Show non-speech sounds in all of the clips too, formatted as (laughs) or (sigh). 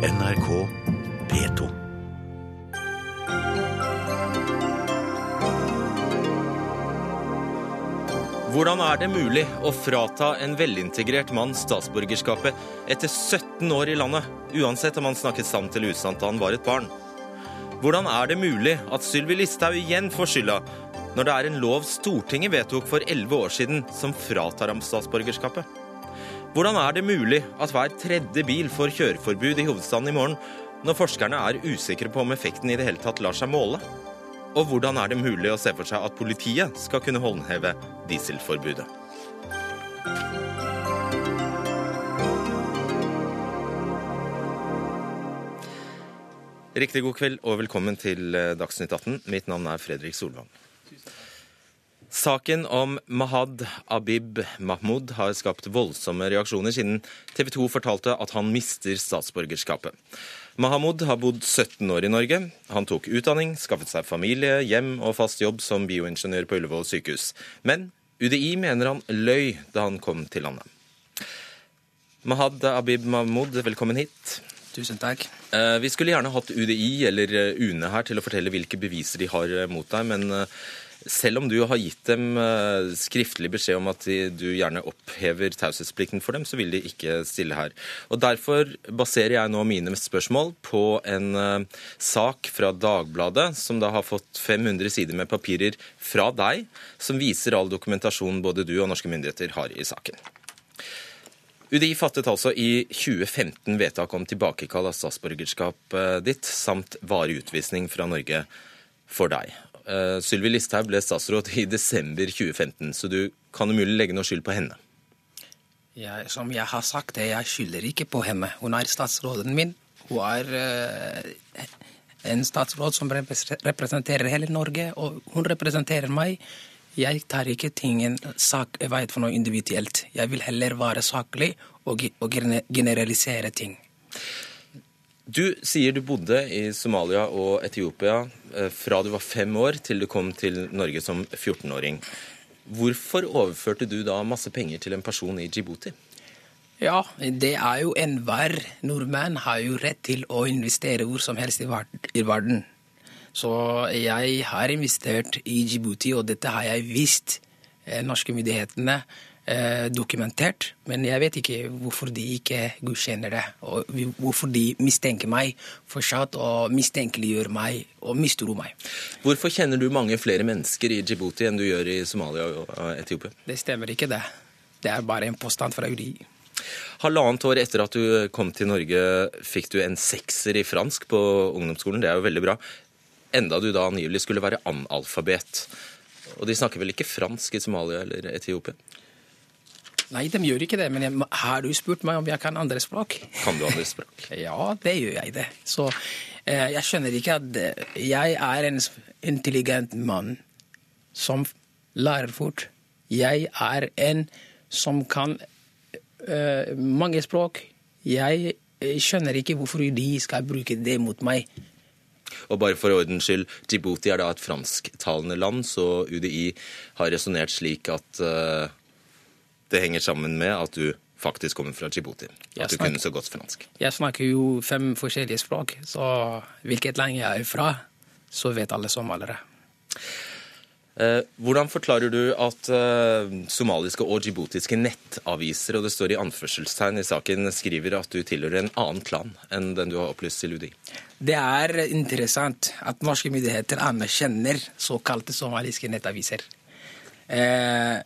NRK P2. Hvordan er det mulig å frata en velintegrert mann statsborgerskapet etter 17 år i landet, uansett om han snakket sant eller usant da han var et barn? Hvordan er det mulig at Sylvi Listhaug igjen får skylda, når det er en lov Stortinget vedtok for 11 år siden som fratar ham statsborgerskapet? Hvordan er det mulig at hver tredje bil får kjøreforbud i hovedstaden i morgen, når forskerne er usikre på om effekten i det hele tatt lar seg måle? Og hvordan er det mulig å se for seg at politiet skal kunne håndheve dieselforbudet? Riktig god kveld og velkommen til Dagsnytt 18. Mitt navn er Fredrik Solvang. Saken om Mahad Abib Mahmoud har skapt voldsomme reaksjoner siden TV 2 fortalte at han mister statsborgerskapet. Mahamud har bodd 17 år i Norge. Han tok utdanning, skaffet seg familie, hjem og fast jobb som bioingeniør på Ullevål sykehus. Men UDI mener han løy da han kom til landet. Mahad Abib Mahmoud, velkommen hit. Tusen takk. Eh, vi skulle gjerne hatt UDI eller eh, UNE her til å fortelle hvilke beviser de har eh, mot deg, men selv om du har gitt dem skriftlig beskjed om at du gjerne opphever taushetsplikten for dem, så vil de ikke stille her. Og Derfor baserer jeg nå mine spørsmål på en sak fra Dagbladet, som da har fått 500 sider med papirer fra deg, som viser all dokumentasjon både du og norske myndigheter har i saken. UDI fattet altså i 2015 vedtak om tilbakekall av statsborgerskapet ditt, samt varig utvisning fra Norge for deg. Uh, Sylvi Listhaug ble statsråd i desember 2015, så du kan umulig legge noe skyld på henne. Jeg, som jeg har sagt, jeg skylder ikke på henne. Hun er statsråden min. Hun er uh, en statsråd som representerer hele Norge, og hun representerer meg. Jeg tar ikke tingen sak, jeg vet for noe individuelt. Jeg vil heller være saklig og, og generalisere ting. Du sier du bodde i Somalia og Etiopia eh, fra du var fem år til du kom til Norge som 14-åring. Hvorfor overførte du da masse penger til en person i Djibouti? Ja, det er jo enhver nordmann har jo rett til å investere hvor som helst i verden. Så jeg har investert i Djibouti, og dette har jeg visst eh, norske myndighetene dokumentert. Men jeg vet ikke hvorfor de ikke godkjenner det, og hvorfor de mistenker meg fortsatt og mistenkeliggjør meg og mistror meg. Hvorfor kjenner du mange flere mennesker i Djibouti enn du gjør i Somalia og Etiopia? Det stemmer ikke, det. Det er bare en påstand fra UDI. Halvannet år etter at du kom til Norge, fikk du en sekser i fransk på ungdomsskolen. Det er jo veldig bra enda du da angivelig skulle være analfabet. Og de snakker vel ikke fransk i Somalia eller Etiopia? Nei, de gjør ikke det. Men jeg, har du spurt meg om jeg kan andre språk? Kan du andre språk? (laughs) ja, det gjør jeg det. Så eh, jeg skjønner ikke at eh, jeg er en intelligent mann som lærer fort. Jeg er en som kan eh, mange språk. Jeg eh, skjønner ikke hvorfor de skal bruke det mot meg. Og bare for ordens skyld, Djibouti er da et fransktalende land, så UDI har resonnert slik at uh, det henger sammen med at du faktisk kommer fra Djibouti. At du kunne så godt fransk. Jeg snakker jo fem forskjellige språk, så hvilket land jeg er fra, så vet alle somaliere. Eh, hvordan forklarer du at eh, somaliske og djiboutiske nettaviser, og det står i anførselstegn i saken, skriver at du tilhører en annen klan enn den du har opplyst til UDI? Det er interessant at norske myndigheter anerkjenner såkalte somaliske nettaviser eh,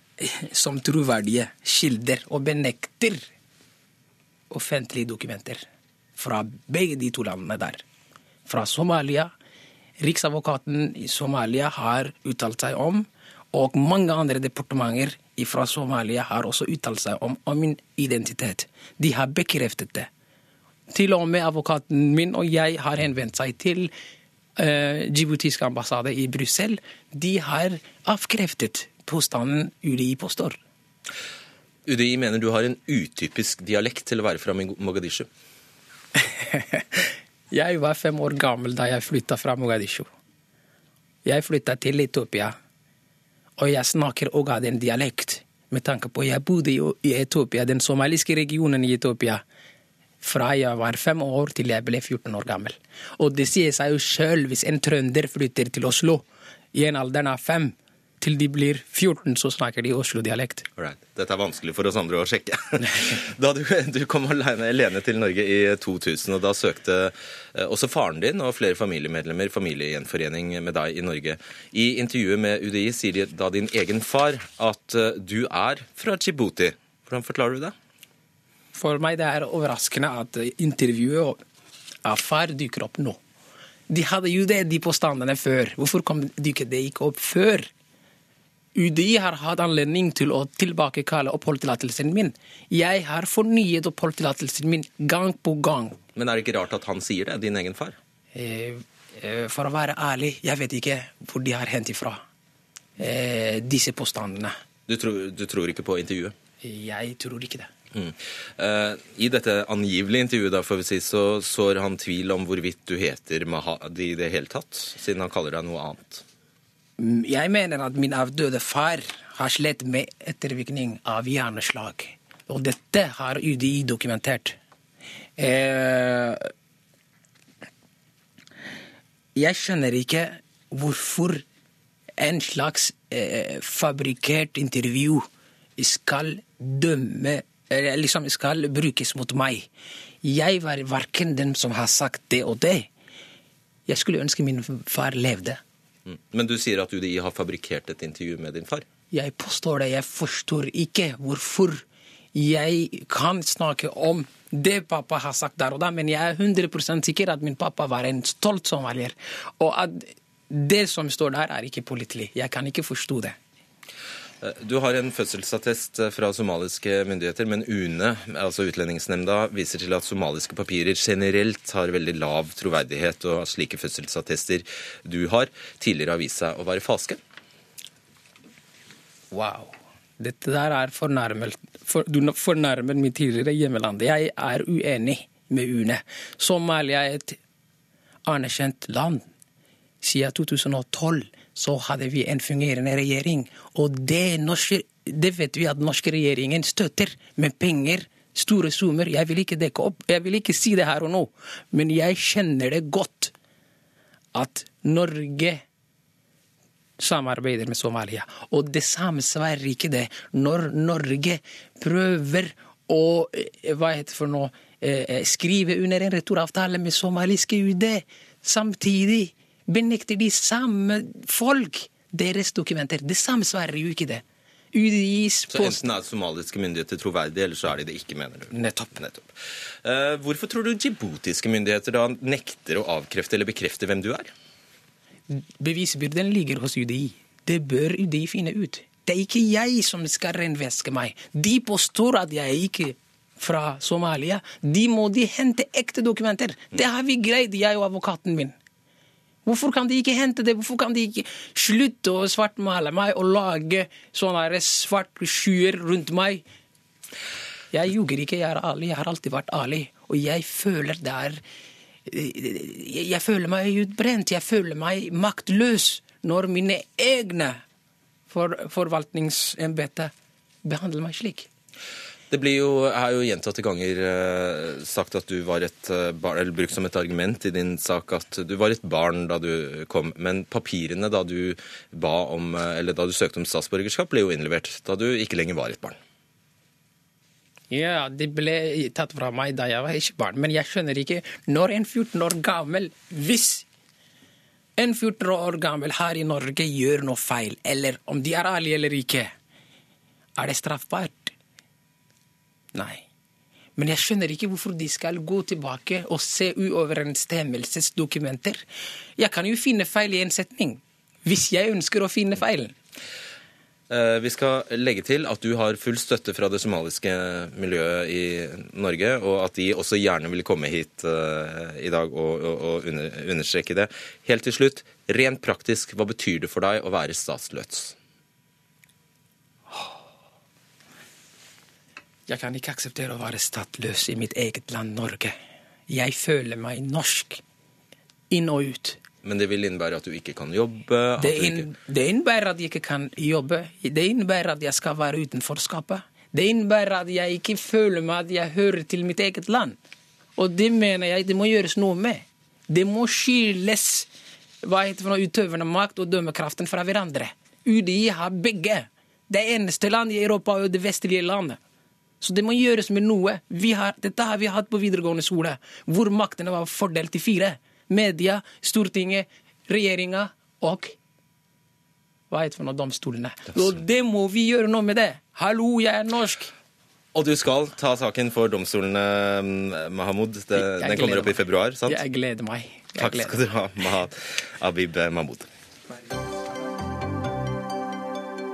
som troverdige kilder, og benekter offentlige dokumenter fra begge de to landene der. Fra Somalia Riksadvokaten i Somalia har uttalt seg om, og mange andre departementer fra Somalia har også uttalt seg om, om min identitet. De har bekreftet det. Til og med advokaten min og jeg har henvendt seg til uh, Djiboutisk ambassade i Brussel. De har avkreftet påstanden UDI påstår. UDI mener du har en utypisk dialekt til å være fra Mogadishu? (laughs) Jeg var fem år gammel da jeg flytta fra Mogadishu. Jeg flytta til Etiopia, og jeg snakker også den dialekt. med tanke på jeg bodde i Etiopia, den somaliske regionen i Etiopia, fra jeg var fem år til jeg ble 14 år gammel. Og det sier seg jo sjøl hvis en trønder flytter til Oslo i en alder av fem, til de blir 14, så snakker de Oslo-dialekt. Right. Dette er vanskelig for oss andre å sjekke. (laughs) Da du, du kom alene, alene til Norge i 2000, og da søkte eh, også faren din og flere familiemedlemmer familiegjenforening med deg i Norge. I intervjuet med UDI sier da din egen far at eh, du er fra Djibouti. Hvordan forklarer du det? For meg det er overraskende at intervjuet av far dukker opp nå. De hadde jo det, de påstandene før. Hvorfor kom, dykket det ikke opp før? UDI har hatt anledning til å tilbakekalle oppholdstillatelsen min. Jeg har fornyet oppholdstillatelsen min gang på gang. Men er det ikke rart at han sier det, din egen far? Eh, eh, for å være ærlig, jeg vet ikke hvor de har hentet ifra eh, disse påstandene. Du tror, du tror ikke på intervjuet? Jeg tror ikke det. Mm. I dette angivelige intervjuet da, får vi si, så sår han tvil om hvorvidt du heter Mahadi i det hele tatt, siden han kaller deg noe annet. Jeg mener at min avdøde far har slitt med ettervirkning av hjerneslag. Og dette har UDI dokumentert. Uh, jeg skjønner ikke hvorfor en slags uh, fabrikkert intervju skal dømme liksom skal brukes mot meg. Jeg var verken den som har sagt det og det. Jeg skulle ønske min far levde. Mm. Men du sier at UDI har fabrikkert et intervju med din far? Jeg påstår det. Jeg forstår ikke hvorfor jeg kan snakke om det pappa har sagt der og da, men jeg er 100 sikker at min pappa var en stolt somalier. Og at det som står der, er ikke pålitelig. Jeg kan ikke forstå det. Eh, du har en fødselsattest eh, fra somaliske myndigheter, men UNE, altså Utlendingsnemnda, viser til at somaliske papirer generelt har veldig lav troverdighet, og slike fødselsattester du har, tidligere har vist seg å være falske. Wow. Dette der er fornærmet, for, du fornærmer mitt tidligere hjemland. Jeg er uenig med UNE. Somalia er et anerkjent land siden 2012 så hadde vi en fungerende regjering. Og det, norske, det vet vi at norske regjeringen støtter med penger, store summer. Jeg vil ikke dekke opp, jeg vil ikke si det her og nå, men jeg kjenner det godt at Norge samarbeider med Somalia. Og det samsvarer ikke det når Norge prøver å eh, hva heter det for noe, eh, skrive under en returavtale med somaliske UD. Samtidig benekter de samme folk deres dokumenter. Det samsvarer jo ikke det. UDIs Så enten er somaliske myndigheter troverdige, eller så er de det ikke, mener du? Nettopp. Nettopp. Uh, hvorfor tror du djiboutiske myndigheter da nekter å avkrefte eller bekrefte hvem du er? Bevisbyrden ligger hos UDI. Det bør UDI finne ut. Det er ikke jeg som skal renveske meg. De påstår at jeg er ikke fra Somalia. De må de hente ekte dokumenter. Det har vi greid, jeg og advokaten min. Hvorfor kan de ikke hente det? Hvorfor kan de ikke slutte å svartmale meg og lage sånne svarte skyer rundt meg? Jeg ljuger ikke, jeg er ærlig. Jeg har alltid vært ærlig. Og jeg føler det er Jeg føler meg utbrent. Jeg føler meg maktløs når mine egne for, forvaltningsembeter behandler meg slik. Det blir jo, er jo gjentatte ganger eh, sagt at du var et eh, barn, eller brukt som et argument i din sak at du var et barn da du kom. Men papirene da du ba om, eh, eller da du søkte om statsborgerskap, ble jo innlevert da du ikke lenger var et barn. Ja, det ble tatt fra meg da jeg var ikke barn. Men jeg skjønner ikke når en 14 år gammel Hvis en 14 år gammel her i Norge gjør noe feil, eller om de er ærlige eller ikke, er det straffbart? Nei. Men jeg skjønner ikke hvorfor de skal gå tilbake og se uoverensstemmelsesdokumenter. Jeg kan jo finne feil i en setning, hvis jeg ønsker å finne feilen. Eh, vi skal legge til at du har full støtte fra det somaliske miljøet i Norge, og at de også gjerne vil komme hit uh, i dag og, og, og understreke det. Helt til slutt, rent praktisk, hva betyr det for deg å være statsløs? Jeg kan ikke akseptere å være statsløs i mitt eget land, Norge. Jeg føler meg norsk. Inn og ut. Men det vil innebære at du ikke kan jobbe? Det, inn, det, innebærer at jeg ikke kan jobbe. Det innebærer at jeg skal være utenforskapet. Det innebærer at jeg ikke føler meg at jeg hører til mitt eget land. Og det mener jeg det må gjøres noe med. Det må skilles hva heter det for noe, utøvende makt og dømmekraften fra hverandre. UDI har begge. Det eneste landet i Europa og det vestlige landet. Så det må gjøres med noe. Har, dette har vi hatt på videregående skole, hvor maktene var fordelt i fire. Media, Stortinget, regjeringa og hva heter det for noe, domstolene. Og det må vi gjøre noe med det. Hallo, jeg er norsk. Og du skal ta saken for domstolene, Mahamud. Det, den kommer opp i februar, sant? Jeg gleder meg. Jeg Takk skal du ha, Mahab Abib Mahmoud.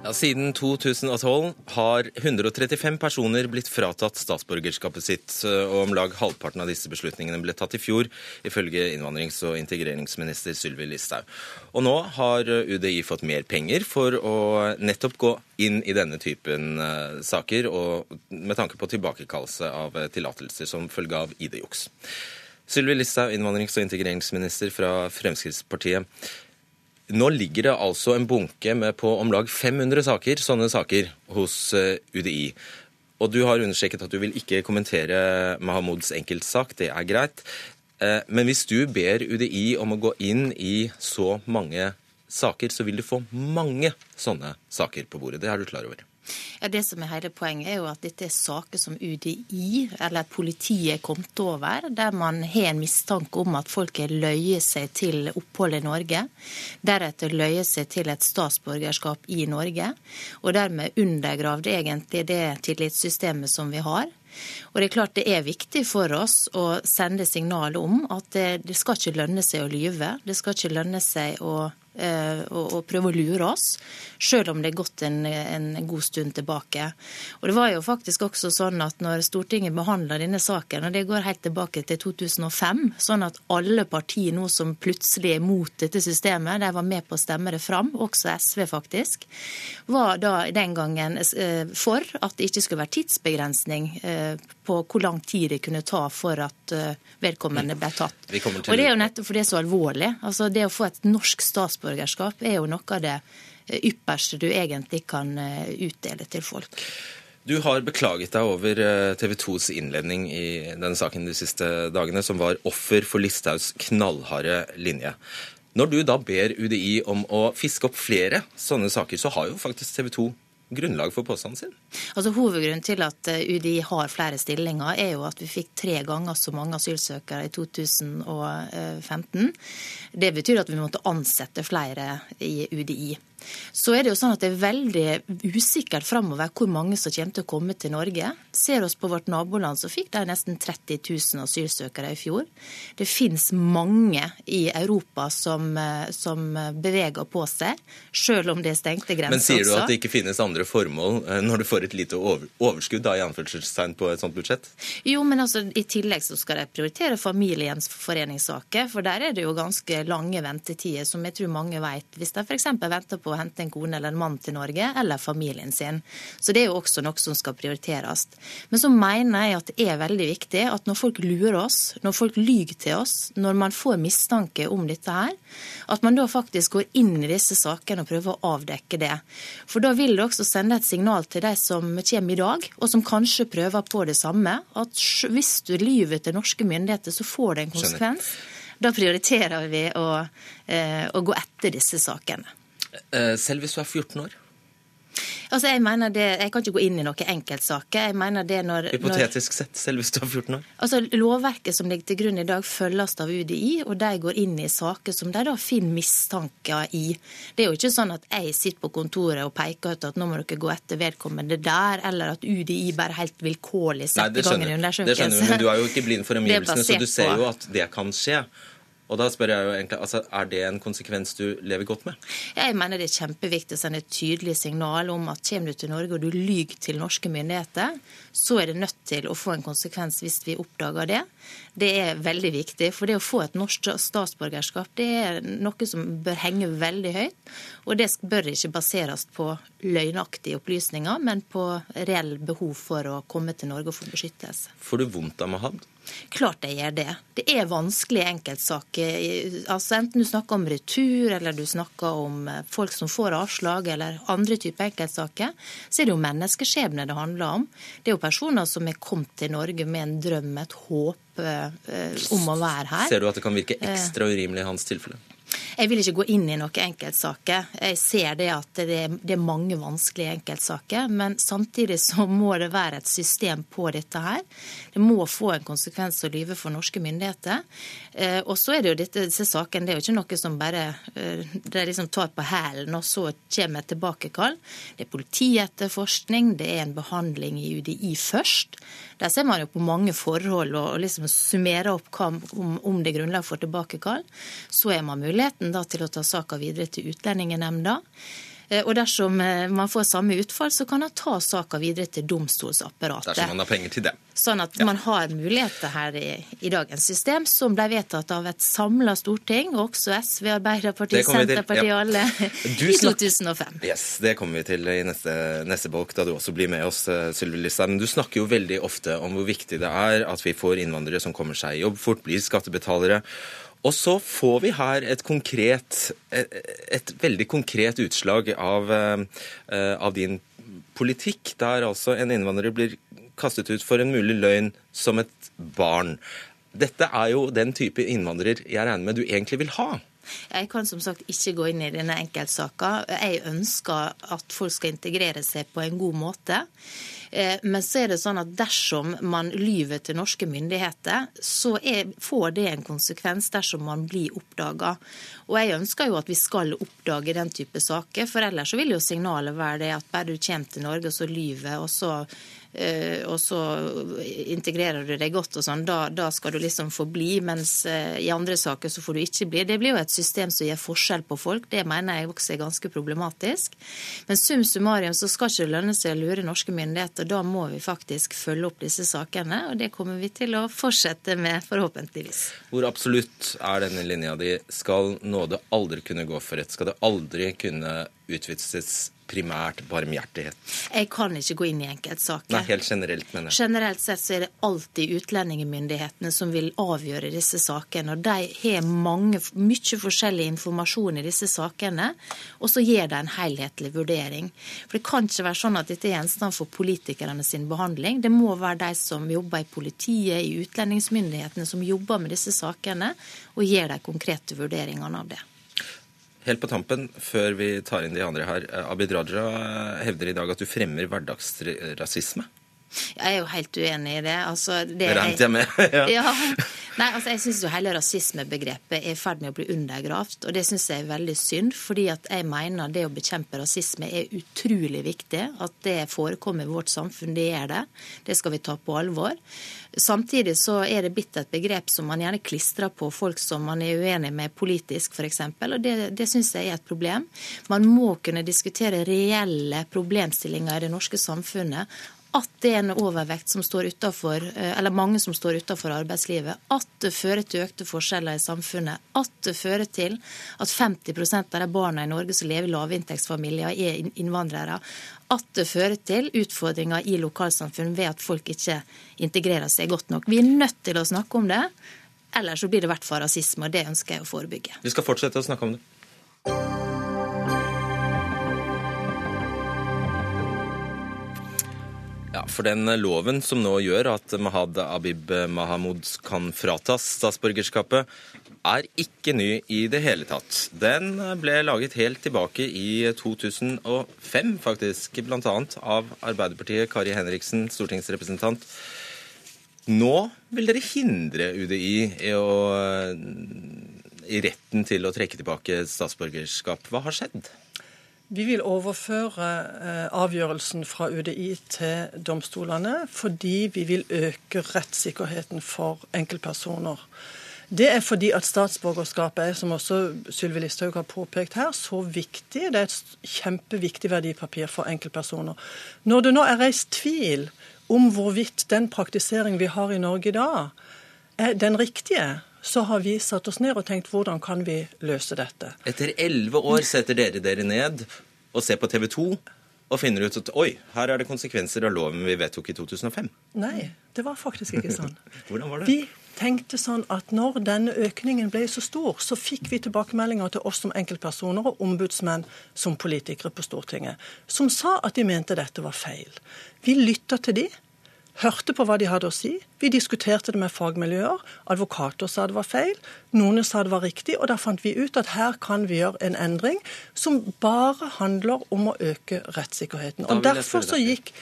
Ja, siden 2012 har 135 personer blitt fratatt statsborgerskapet sitt, og om lag halvparten av disse beslutningene ble tatt i fjor, ifølge innvandrings- og integreringsminister Sylvi Listhaug. Og nå har UDI fått mer penger for å nettopp gå inn i denne typen uh, saker, og med tanke på tilbakekallelse av tillatelser som følge av ID-juks. Sylvi Listhaug, innvandrings- og integreringsminister fra Fremskrittspartiet. Nå ligger det altså en bunke med på om lag 500 saker, sånne saker, hos eh, UDI. Og du har understreket at du vil ikke kommentere Mahamuds enkeltsak, det er greit. Eh, men hvis du ber UDI om å gå inn i så mange saker, så vil du få mange sånne saker på bordet. Det er du klar over? Ja, Det som er hele poenget, er jo at dette er saker som UDI eller politiet er kommet over, der man har en mistanke om at folk har løyet seg til opphold i Norge. Deretter løyet seg til et statsborgerskap i Norge, og dermed undergravd egentlig det tillitssystemet som vi har. Og Det er klart det er viktig for oss å sende signal om at det, det skal ikke lønne seg å lyve. Det skal ikke lønne seg å og, og prøve å lure oss, selv om det er gått en, en, god stund tilbake. Og det var jo faktisk også sånn at når Stortinget behandla denne saken, og det går helt tilbake til 2005, sånn at alle partier nå som plutselig er mot dette systemet, de var med på å stemme det fram, også SV faktisk, var da den gangen for at det ikke skulle være tidsbegrensning på hvor lang tid det kunne ta for at vedkommende ble tatt. Og det er jo nettopp for det er så alvorlig. Altså Det å få et norsk statsborgerskap er jo noe av det ypperste du egentlig kan utdele til folk. Du har beklaget deg over TV 2s innledning i denne saken de siste dagene, som var offer for Listhaugs knallharde linje. Når du da ber UDI om å fiske opp flere sånne saker, så har jo faktisk TV 2 grunnlag for påstanden sin? Altså Hovedgrunnen til at UDI har flere stillinger, er jo at vi fikk tre ganger så mange asylsøkere i 2015. Det betyr at vi måtte ansette flere i UDI. Så er det jo sånn at det er veldig usikkert framover hvor mange som kommer til å komme til Norge. Ser oss på vårt naboland, så fikk de nesten 30 000 asylsøkere i fjor. Det finnes mange i Europa som, som beveger på seg, selv om det er stengte grenser. Men sier du at det ikke finnes andre formål når du får et lite overskudd da, i anførselstegn på et sånt budsjett? Jo, men altså, i tillegg så skal de prioritere familiens foreningssaker, for der er det jo ganske lange ventetider, som jeg tror mange vet. Hvis de f.eks. venter på å hente en kone eller en mann til Norge, eller familien sin. Så det er jo også noe som skal prioriteres. Men så mener jeg at det er veldig viktig at når folk lurer oss, når folk lyver til oss, når man får mistanke om dette her, at man da faktisk går inn i disse sakene og prøver å avdekke det. For da vil det også sende et signal til de som kommer i dag, og som kanskje prøver på det samme, at hvis du lyver til norske myndigheter, så får det en konsekvens. Da prioriterer vi å, eh, å gå etter disse sakene. Selv hvis du er 14 år? Altså, jeg mener det, jeg kan ikke gå inn i noen enkeltsaker. Jeg mener det når... Hypotetisk sett, selv hvis du er 14 år? Altså, Lovverket som ligger til grunn i dag, følges av UDI, og de går inn i saker som de da finner mistanker i. Det er jo ikke sånn at jeg sitter på kontoret og peker ut at nå må dere gå etter vedkommende der, eller at UDI bare helt vilkårlig setter i gang en undersøkelse. Det skjønner vi, men du er jo ikke blind for (laughs) omgivelsene, så du ser jo at det kan skje. Og da spør jeg jo egentlig, altså, Er det en konsekvens du lever godt med? Jeg mener det er kjempeviktig å sende et tydelig signal om at kommer du til Norge og du lyver til norske myndigheter, så er det nødt til å få en konsekvens hvis vi oppdager det. Det er veldig viktig. For det å få et norsk statsborgerskap det er noe som bør henge veldig høyt. Og det bør ikke baseres på løgnaktige opplysninger, men på reell behov for å komme til Norge og få beskyttelse. Får du vondt av Mahad? Klart de gjør det. Det er vanskelige enkeltsaker. Altså Enten du snakker om retur, eller du snakker om eh, folk som får avslag, eller andre typer enkeltsaker, så er det jo menneskeskjebne det handler om. Det er jo personer som er kommet til Norge med en drøm, et håp eh, om å være her. Ser du at det kan virke ekstra urimelig i hans tilfelle? Jeg vil ikke gå inn i noen enkeltsaker. Jeg ser det at det er, det er, mange vanskelige enkeltsaker. Men samtidig så må det være et system på dette her. Det må få en konsekvens å lyve for norske myndigheter. Eh, og så er det jo dette, disse sakene det er jo ikke noe som bare eh, er liksom tar på hælen, og så kommer et tilbakekall. Det er politietterforskning, det er en behandling i UDI først. Der ser man jo på mange forhold og liksom summerer opp om, om, det er grunnlag for tilbakekall. Så er man muligheten da til å ta saka videre til Utlendingsnemnda. Eh, og dersom eh, man får samme utfall, så kan man ta saka videre til domstolsapparatet. Dersom man har penger til det. Sånn at ja. man har muligheter her i, i, dagens system, som ble vedtatt av et samla storting, også SV, Arbeiderpartiet, Senterpartiet, ja. alle, (laughs) i 2005. Yes, Det kommer vi til i neste, neste bolk, da du også blir med oss, eh, Sylvi Listhaug. Men du snakker jo veldig ofte om hvor viktig det er at vi får innvandrere som kommer seg i jobb fort, blir skattebetalere. Og så får vi her et konkret, et, et veldig konkret utslag av, uh, av, din politikk, der altså en innvandrer blir kastet ut for en mulig løgn som et barn. Dette er jo den type innvandrer jeg regner med du egentlig vil ha. Jeg kan som sagt ikke gå inn i denne enkeltsaka. Jeg ønsker at folk skal integrere seg på en god måte. Eh, men så er det sånn at dersom man lyver til norske myndigheter, så er, får det en konsekvens dersom man blir oppdaga. Og jeg ønsker jo at vi skal oppdage den type saker, for ellers så vil jo signalet være det at bare du kommer til Norge og så lyver, og så og så integrerer du deg godt og sånn, da, da, skal du liksom få bli, mens eh, i andre saker så får du ikke bli. Det blir jo et system som gjør forskjell på folk. Det mener jeg også er ganske problematisk. Men sum summarum så skal ikke lønne seg å lure norske myndigheter. Da må vi faktisk følge opp disse sakene, og det kommer vi til å fortsette med, forhåpentligvis. Hvor absolutt er denne linja di? Skal nåde aldri kunne gå for rett? Skal det aldri kunne utvises primært barmhjertighet? Jeg kan ikke gå inn i enkeltsaker. Nei, helt generelt, mener jeg. Generelt sett så er det alltid utlendingsmyndighetene som vil avgjøre disse sakene. Og de har mange, mye forskjellig informasjon i disse sakene, og så gir de en helhetlig vurdering. For det kan ikke være sånn at dette er gjenstand for politikerne sin behandling. Det må være de som jobber i politiet, i utlendingsmyndighetene, som jobber med disse sakene, og gir de konkrete vurderingene av det. Helt på tampen, før vi tar inn de andre her. Eh, Abid Raja hevder i dag at du fremmer hverdagsrasisme. Jeg er jo helt uenig i det. Altså, det, det regnet jeg med. (laughs) ja. ja. Nei, altså Jeg syns hele rasismebegrepet er i ferd med å bli undergravd. Og det syns jeg er veldig synd, fordi at jeg mener det å bekjempe rasisme er utrolig viktig. At det forekommer i vårt samfunn, det er det. Det skal vi ta på alvor. Samtidig så er det blitt et begrep som man gjerne klistrer på folk som man er uenig med politisk, f.eks. Og det, det syns jeg er et problem. Man må kunne diskutere reelle problemstillinger i det norske samfunnet at det er en overvekt som står utenfor, eh, eller mange som står utenfor arbeidslivet, at det fører til økte forskjeller i samfunnet, at det fører til at 50% av de barna i Norge som lever i lavinntektsfamilier, er innvandrere, at det fører til utfordringer i lokalsamfunn ved at folk ikke integrerer seg godt nok. Vi er nødt til å snakke om det, ellers så blir det i hvert fall rasisme, og det ønsker jeg å forebygge. Vi skal fortsette å snakke om det. Ja, For den loven som nå gjør at Mahad Abib Mahamud kan fratas statsborgerskapet, er ikke ny i det hele tatt. Den ble laget helt tilbake i 2005, faktisk, bl.a. av Arbeiderpartiet Kari Henriksen, stortingsrepresentant. Nå vil dere hindre UDI i, å, i retten til å trekke tilbake statsborgerskap. Hva har skjedd? Vi vil overføre eh, avgjørelsen fra UDI til domstolene fordi vi vil øke rettssikkerheten for enkeltpersoner. Det er fordi at statsborgerskapet er, som også Sylvi Listhaug har påpekt her, så viktig. Det er et kjempeviktig verdipapir for enkeltpersoner. Når det nå er reist tvil om hvorvidt den praktiseringen vi har i Norge i dag, er den riktige, så har vi satt oss ned og tenkt hvordan kan vi løse dette. Etter elleve år setter dere dere ned og ser på TV 2 og finner ut at oi, her er det konsekvenser av loven vi vedtok i 2005? Nei, det var faktisk ikke sånn. (laughs) Hvordan var det? Vi tenkte sånn at når denne økningen ble så stor, så fikk vi tilbakemeldinger til oss som enkeltpersoner og ombudsmenn som politikere på Stortinget, som sa at de mente dette var feil. Vi lytta til de, hørte på hva de hadde å si. Vi diskuterte det med fagmiljøer. Advokater sa det var feil, noen sa det var riktig. Og da fant vi ut at her kan vi gjøre en endring som bare handler om å øke rettssikkerheten. Og derfor så gikk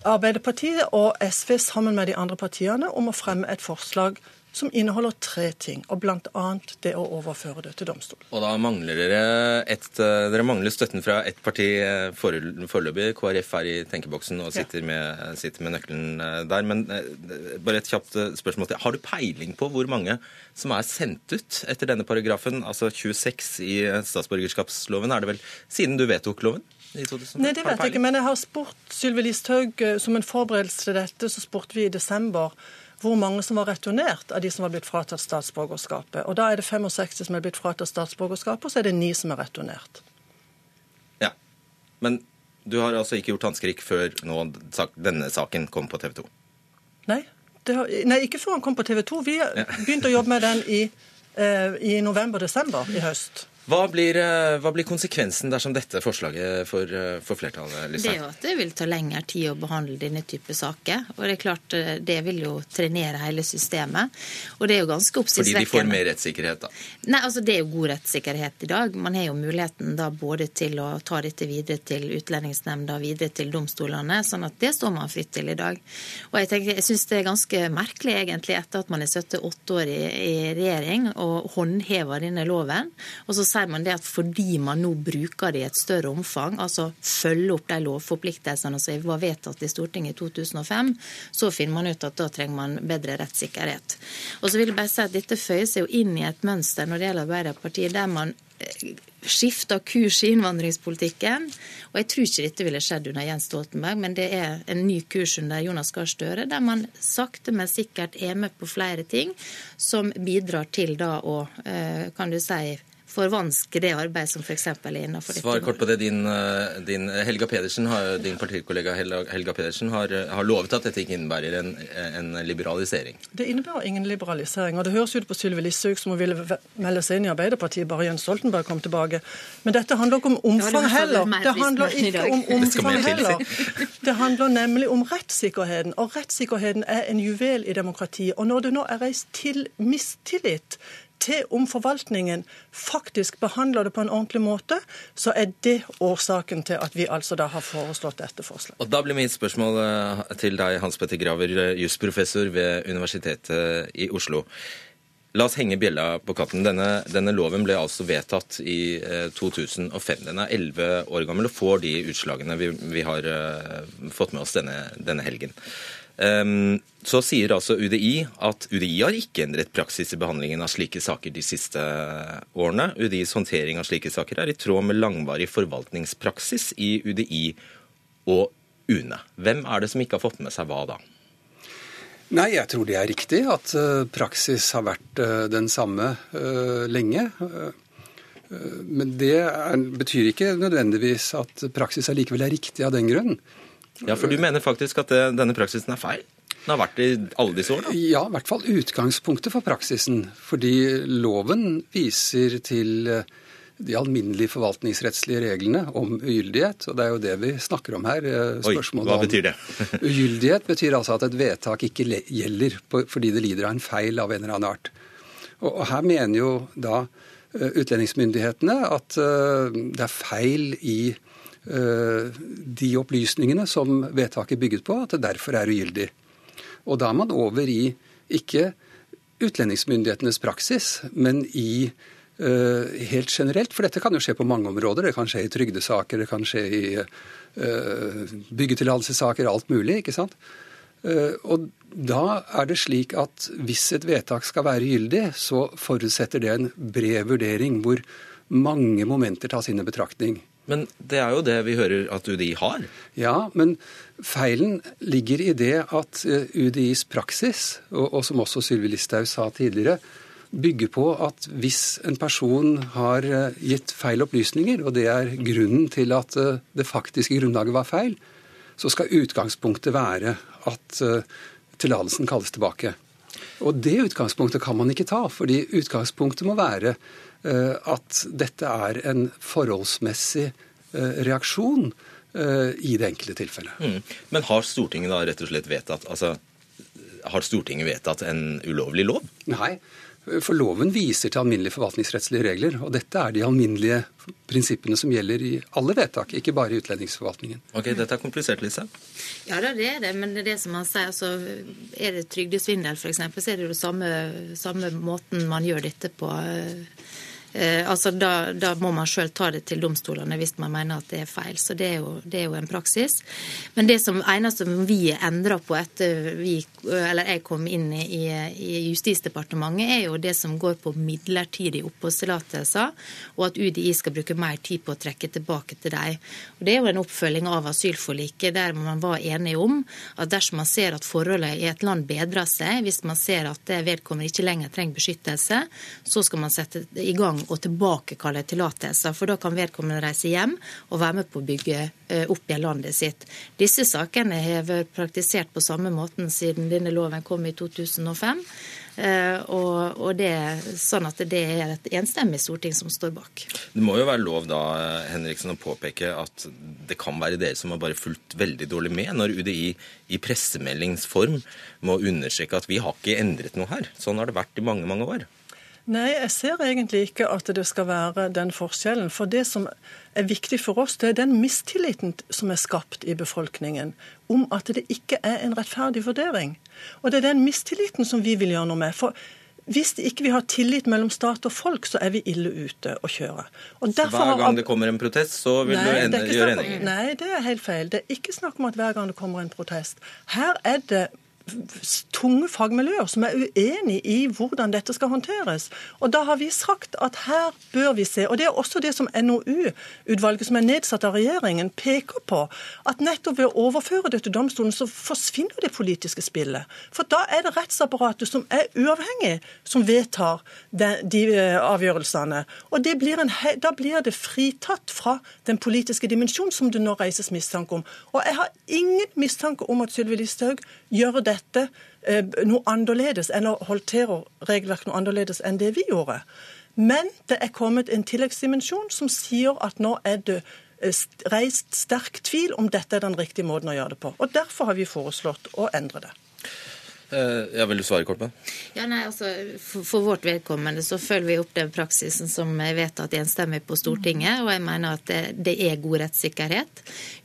Arbeiderpartiet og SV sammen med de andre partiene om å fremme et forslag som inneholder tre ting, og bl.a. det å overføre det til domstol. Og da mangler dere et, eh, dere mangler støtten fra ett parti eh, foreløpig. KrF er i tenkeboksen og sitter med, sitter med nøkkelen eh, der. Men bare et kjapt spørsmål til. Har du peiling på hvor mange som er sendt ut etter denne paragrafen, altså 26 i statsborgerskapsloven? Er det vel siden du vedtok loven? Nei, det vet jeg ikke, men jeg har spurt Sylvi Listhaug som en forberedelse til dette, så spurte vi i desember hvor mange som var returnert av de som var blitt fratatt statsborgerskapet. Og da er det 65 som er blitt fratatt statsborgerskapet, og så er det ni som er returnert. Ja. Men du har altså ikke gjort håndskrik før nå, denne saken kom på TV 2? Nei, har, nei ikke før han kom på TV 2. Vi begynte å jobbe med den i, eh, i november-desember i høst. Hva blir, eh, hva blir konsekvensen dersom dette forslaget får, for får flertall? Det er jo at det vil ta lengre tid å behandle denne type saker. Og det er klart, eh, det vil jo trenere hele systemet. Og det er jo ganske Fordi de får mer rettssikkerhet, da. Nei, altså Det er jo god rettssikkerhet i dag. Man har jo muligheten da både til å ta dette videre til Utlendingsnemnda videre til domstolene. sånn at det står man fritt til i dag. Og jeg, tenker, jeg syns det er ganske merkelig, egentlig, etter at man sittet åtte år i, i regjering og håndhever denne loven, og så sier man det at fordi man nå bruker det i et større omfang, altså følger opp de lovforpliktelsene som var vedtatt i Stortinget i 2005, så finner man ut at da trenger man bedre rettssikkerhet. Og så vil jeg bare si at dette føyer seg jo inn i et mønster når det gjelder Arbeiderpartiet, der man eh, skifter kurs i innvandringspolitikken. Og jeg tror ikke dette ville skjedd under Jens Stoltenberg, men det er en ny kurs under Jonas Gahr Støre, der man sakte, men sikkert er med på flere ting som bidrar til da å, eh, kan du si, forvanske det arbeidet som f.eks. er innenfor dette. Svar kort på det. Din, eh, din Helga Pedersen, har, din partikollega Helga, Helga Pedersen har, eh, har lovet at dette ikke innebærer en, en liberalisering. Det innebærer ingen liberalisering. og Det høres ut på Sylvi Listhaug som hun ville melde seg inn i Arbeiderpartiet bare Jens Stoltenberg kom tilbake. Men dette handler ikke om omfang heller. Det handler ikke om omfang heller. Det handler nemlig om rettssikkerheten. Og rettssikkerheten er en juvel i demokratiet. Og når det nå er reist til mistillit til om forvaltningen faktisk behandler det på en ordentlig måte, så er det årsaken til at vi altså da har foreslått dette forslaget. Og Da blir mitt spørsmål eh, til deg, Hans Petter Graver, eh, jusprofessor ved Universitetet i Oslo. La oss henge bjella på katten. Denne, denne loven ble altså vedtatt i eh, 2005. Den er 11 år gammel og får de utslagene vi, vi har eh, fått med oss denne, denne helgen. Ehm, så sier altså UDI at UDI har ikke endret praksis i behandlingen av slike saker de siste årene. UDIs håndtering av slike saker er i tråd med langvarig forvaltningspraksis i UDI og UNE. Hvem er det som ikke har fått med seg hva da? Nei, jeg tror det er riktig at eh, praksis har vært eh, den samme eh, lenge. Eh, eh, men det betyr ikke nødvendigvis at praksis allikevel er riktig av den grunn. Ja, For du mener faktisk at det, denne praksisen er feil? Den har vært det i alle disse årene? Ja, i hvert fall utgangspunktet for praksisen. Fordi loven viser til eh, de alminnelige forvaltningsrettslige reglene om ugyldighet. Og det er jo det vi snakker om her. Spørsmålet Oi, hva betyr det? (laughs) ugyldighet betyr altså at et vedtak ikke gjelder fordi det lider av en feil av en eller annen art. Og, her mener jo da eh, utlendingsmyndighetene at eh, det er feil i eh, de opplysningene som vedtaket bygget på, at det derfor er ugyldig. Og da er man over i ikke utlendingsmyndighetenes praksis, men i Uh, helt generelt, for dette kan jo skje på mange områder. Det kan skje i trygdesaker, det kan skje i uh, byggetillatelsessaker, alt mulig. ikke sant? Uh, og da er det slik at hvis et vedtak skal være gyldig, så forutsetter det en bred vurdering hvor mange momenter tas inn i betraktning. Men det er jo det vi hører at UDI har. Ja, men feilen ligger i det at eh, UDIs praksis, og, og som også Sylvi Listhaug sa tidligere, bygger på at hvis en person har eh, gitt feil opplysninger, og det er grunnen til at eh, det faktiske grunnlaget var feil, så skal utgangspunktet være at tillatelsen kalles tilbake. Og det utgangspunktet kan man ikke ta, fordi utgangspunktet må være at dette er en forholdsmessig reaksjon i det enkelte tilfellet. Mm. Men har Stortinget da rett og slett vedtatt altså, har Stortinget vedtatt en ulovlig lov? Nei. For loven viser til alminnelige forvaltningsrettslige regler, og dette er de alminnelige prinsippene som gjelder i alle vedtak, ikke bare i utlendingsforvaltningen. Ok, Dette er komplisert, Lise. Ja, det er det, men det er det som man sier. altså Er det trygdesvindel f.eks., så er det jo samme, samme måten man gjør dette på. Eh, altså da, da, må man sjøl ta det til domstolene hvis man mener at det er feil. Så det er jo, det er jo en praksis. Men det som eneste vi endra på etter vi, eller jeg kom inn i, i, Justisdepartementet, er jo det som går på midlertidige oppholdstillatelser, og at UDI skal bruke mer tid på å trekke tilbake til dem. Og Det er jo en oppfølging av asylforliket der man var enige om at dersom man ser at forholdene i et land bedrer seg, hvis man ser at vedkommende ikke lenger trenger beskyttelse, så skal man sette i gang å tilbakekalle tillatelser. For da kan vedkommende reise hjem og være med på å bygge eh, opp igjen landet sitt. Disse sakene har vært praktisert på samme måten siden denne loven kom i 2005. Eh, og, og det, sånn at det er et enstemmig storting som står bak. Det må jo være lov da, Henriksen, å påpeke at det kan være dere som har bare fulgt veldig dårlig med, når UDI i pressemeldingsform må understreke at vi har ikke endret noe her. Sånn har det vært i mange, mange år. Nei, jeg ser egentlig ikke at det skal være den forskjellen. For det som er viktig for oss, det er den mistilliten som er skapt i befolkningen om at det ikke er en rettferdig vurdering. Og det er den mistilliten som vi vil gjøre noe med. For hvis ikke vi har tillit mellom stat og folk, så er vi ille ute å kjøre. Og så hver gang det kommer en protest, så vil nei, du gjøre endringer? Nei, det er helt feil. Det er ikke snakk om at hver gang det kommer en protest. Her er det tunge fagmiljøer som er uenig i hvordan dette skal håndteres. Og Da har vi sagt at her bør vi se, og det er også det som NOU-utvalget som er nedsatt av regjeringen, peker på, at nettopp ved å overføre det til domstolen, så forsvinner det politiske spillet. For da er det rettsapparatet som er uavhengig, som vedtar de, de eh, avgjørelsene. Og blir en, da blir det fritatt fra den politiske dimensjonen som det nå reises mistanke om. Og jeg har ingen mistanke om at Sylvi Listhaug gjør dette dette eh, noe annerledes, eller håndterer regelverket noe annerledes enn det vi gjorde. Men det er kommet en tilleggsdimensjon som sier at nå er det eh, reist sterk tvil om dette er den riktige måten å gjøre det på. Og Derfor har vi foreslått å endre det. Eh, ja, Vil du svare kort med? Ja, nei, altså, for, for, vårt vedkommende så følger vi opp den praksisen som er vedtatt enstemmig på Stortinget. Og jeg mener at det, det, er god rettssikkerhet.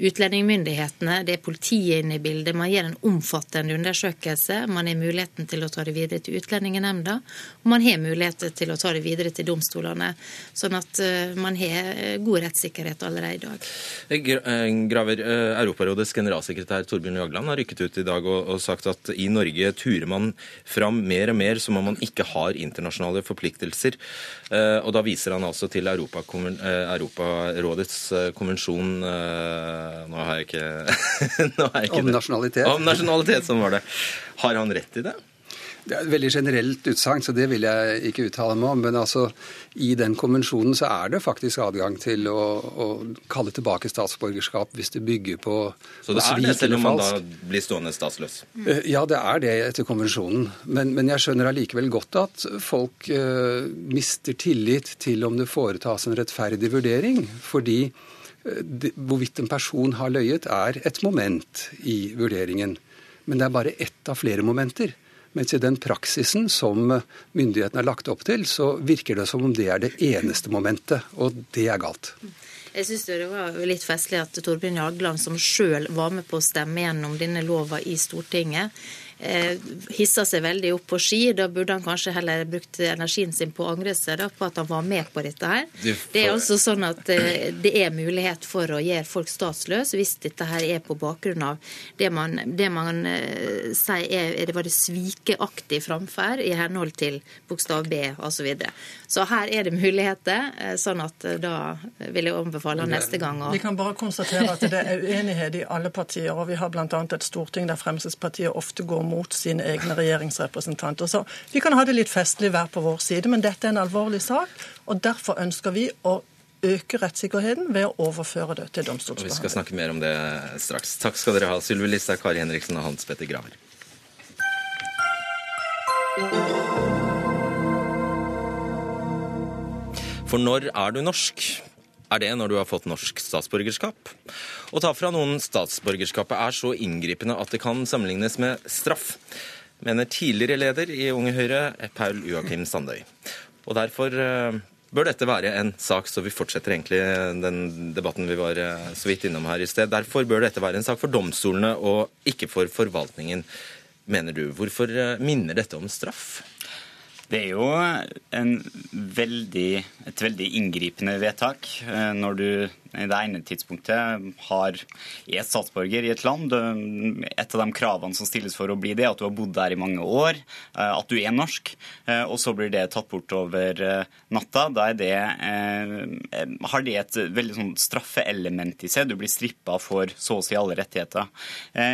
Utlendingmyndighetene, det er politiet inne i bildet. Man gjør en omfattende undersøkelse. Man har muligheten til å ta det videre til Utlendingsnemnda. Og man har mulighet til å ta det videre til domstolene. Sånn at uh, man har god rettssikkerhet allerede i dag. Graver, Europarådets generalsekretær Torbjørn Jagland har rykket ut i dag og, og sagt at i Norge turer man fram mer og mer som om man ikke har internasjonale forpliktelser. Eh, og da viser han altså til eh, Europarådets eh, konvensjon Nå har jeg ikke, (laughs) har jeg ikke Om nasjonalitet. Om nasjonalitet, sånn var det. Har han rett i det? Det er et veldig generelt utsagn, så det vil jeg ikke uttale meg om. Men altså, i den konvensjonen så er det faktisk adgang til å, å kalle tilbake statsborgerskap hvis det bygger på Så det er det, selv om man da blir stående statsløs? Eh, ja, det er det etter konvensjonen. Men, men jeg skjønner allikevel godt at folk uh, mister tillit til om det foretas en rettferdig vurdering. Fordi uh, hvorvidt en person har løyet, er et moment i vurderingen. Men det er bare ett av flere momenter. Mens i den praksisen som myndighetene har lagt opp til, så virker det som om det er det eneste momentet, og det er galt. Jeg syns det var litt festlig at Torbjørn Jagland, som sjøl var med på å stemme gjennom denne lova i Stortinget, eh, hissa seg veldig opp på ski. Da burde han kanskje heller brukt energien sin på å angre seg da, på at han var med på dette her. Det er altså sånn at eh, det er mulighet for å gjøre folk statsløse hvis dette her er på bakgrunn av det man, det man eh, sier er, er det var det svikeaktig framferd i henhold til bokstav B osv. Så, videre. så her er det muligheter, eh, sånn at eh, da vil jeg anbefale neste gang å Vi kan bare konstatere at det er uenighet i alle partier, og vi har bl.a. et storting der Fremskrittspartiet ofte går mot mot sine egne regjeringsrepresentanter. Så vi kan ha det litt festlig hver på vår side, men dette er en alvorlig sak, og derfor ønsker vi å øke rettssikkerheten ved å overføre det til Og Vi skal snakke mer om det straks. Takk skal dere ha, Sylvi Listhaug, Kari Henriksen og Hans Petter Graver. For når er du norsk? Er det når du har fått norsk statsborgerskap? Å ta fra noen statsborgerskapet er så inngripende at det kan sammenlignes med straff, mener tidligere leder i Unge Høyre, Paul Joakim Sandøy. Og derfor eh, bør dette være en sak, så vi fortsetter egentlig den debatten vi var eh, så vidt innom her i sted. Derfor bør dette være en sak for domstolene og ikke for forvaltningen, mener du. Hvorfor eh, minner dette om straff? Det er jo veldig, et veldig inngripende vedtak eh, når du i det ene tidspunktet har, er statsborger i et land. Et av de kravene som stilles for å bli det, er at du har bodd der i mange år, eh, at du er norsk. eh, Og så blir det tatt bort over eh, natta. Da det, har det et veldig sånn straffeelement i seg. Du blir strippa for så å si alle rettigheter.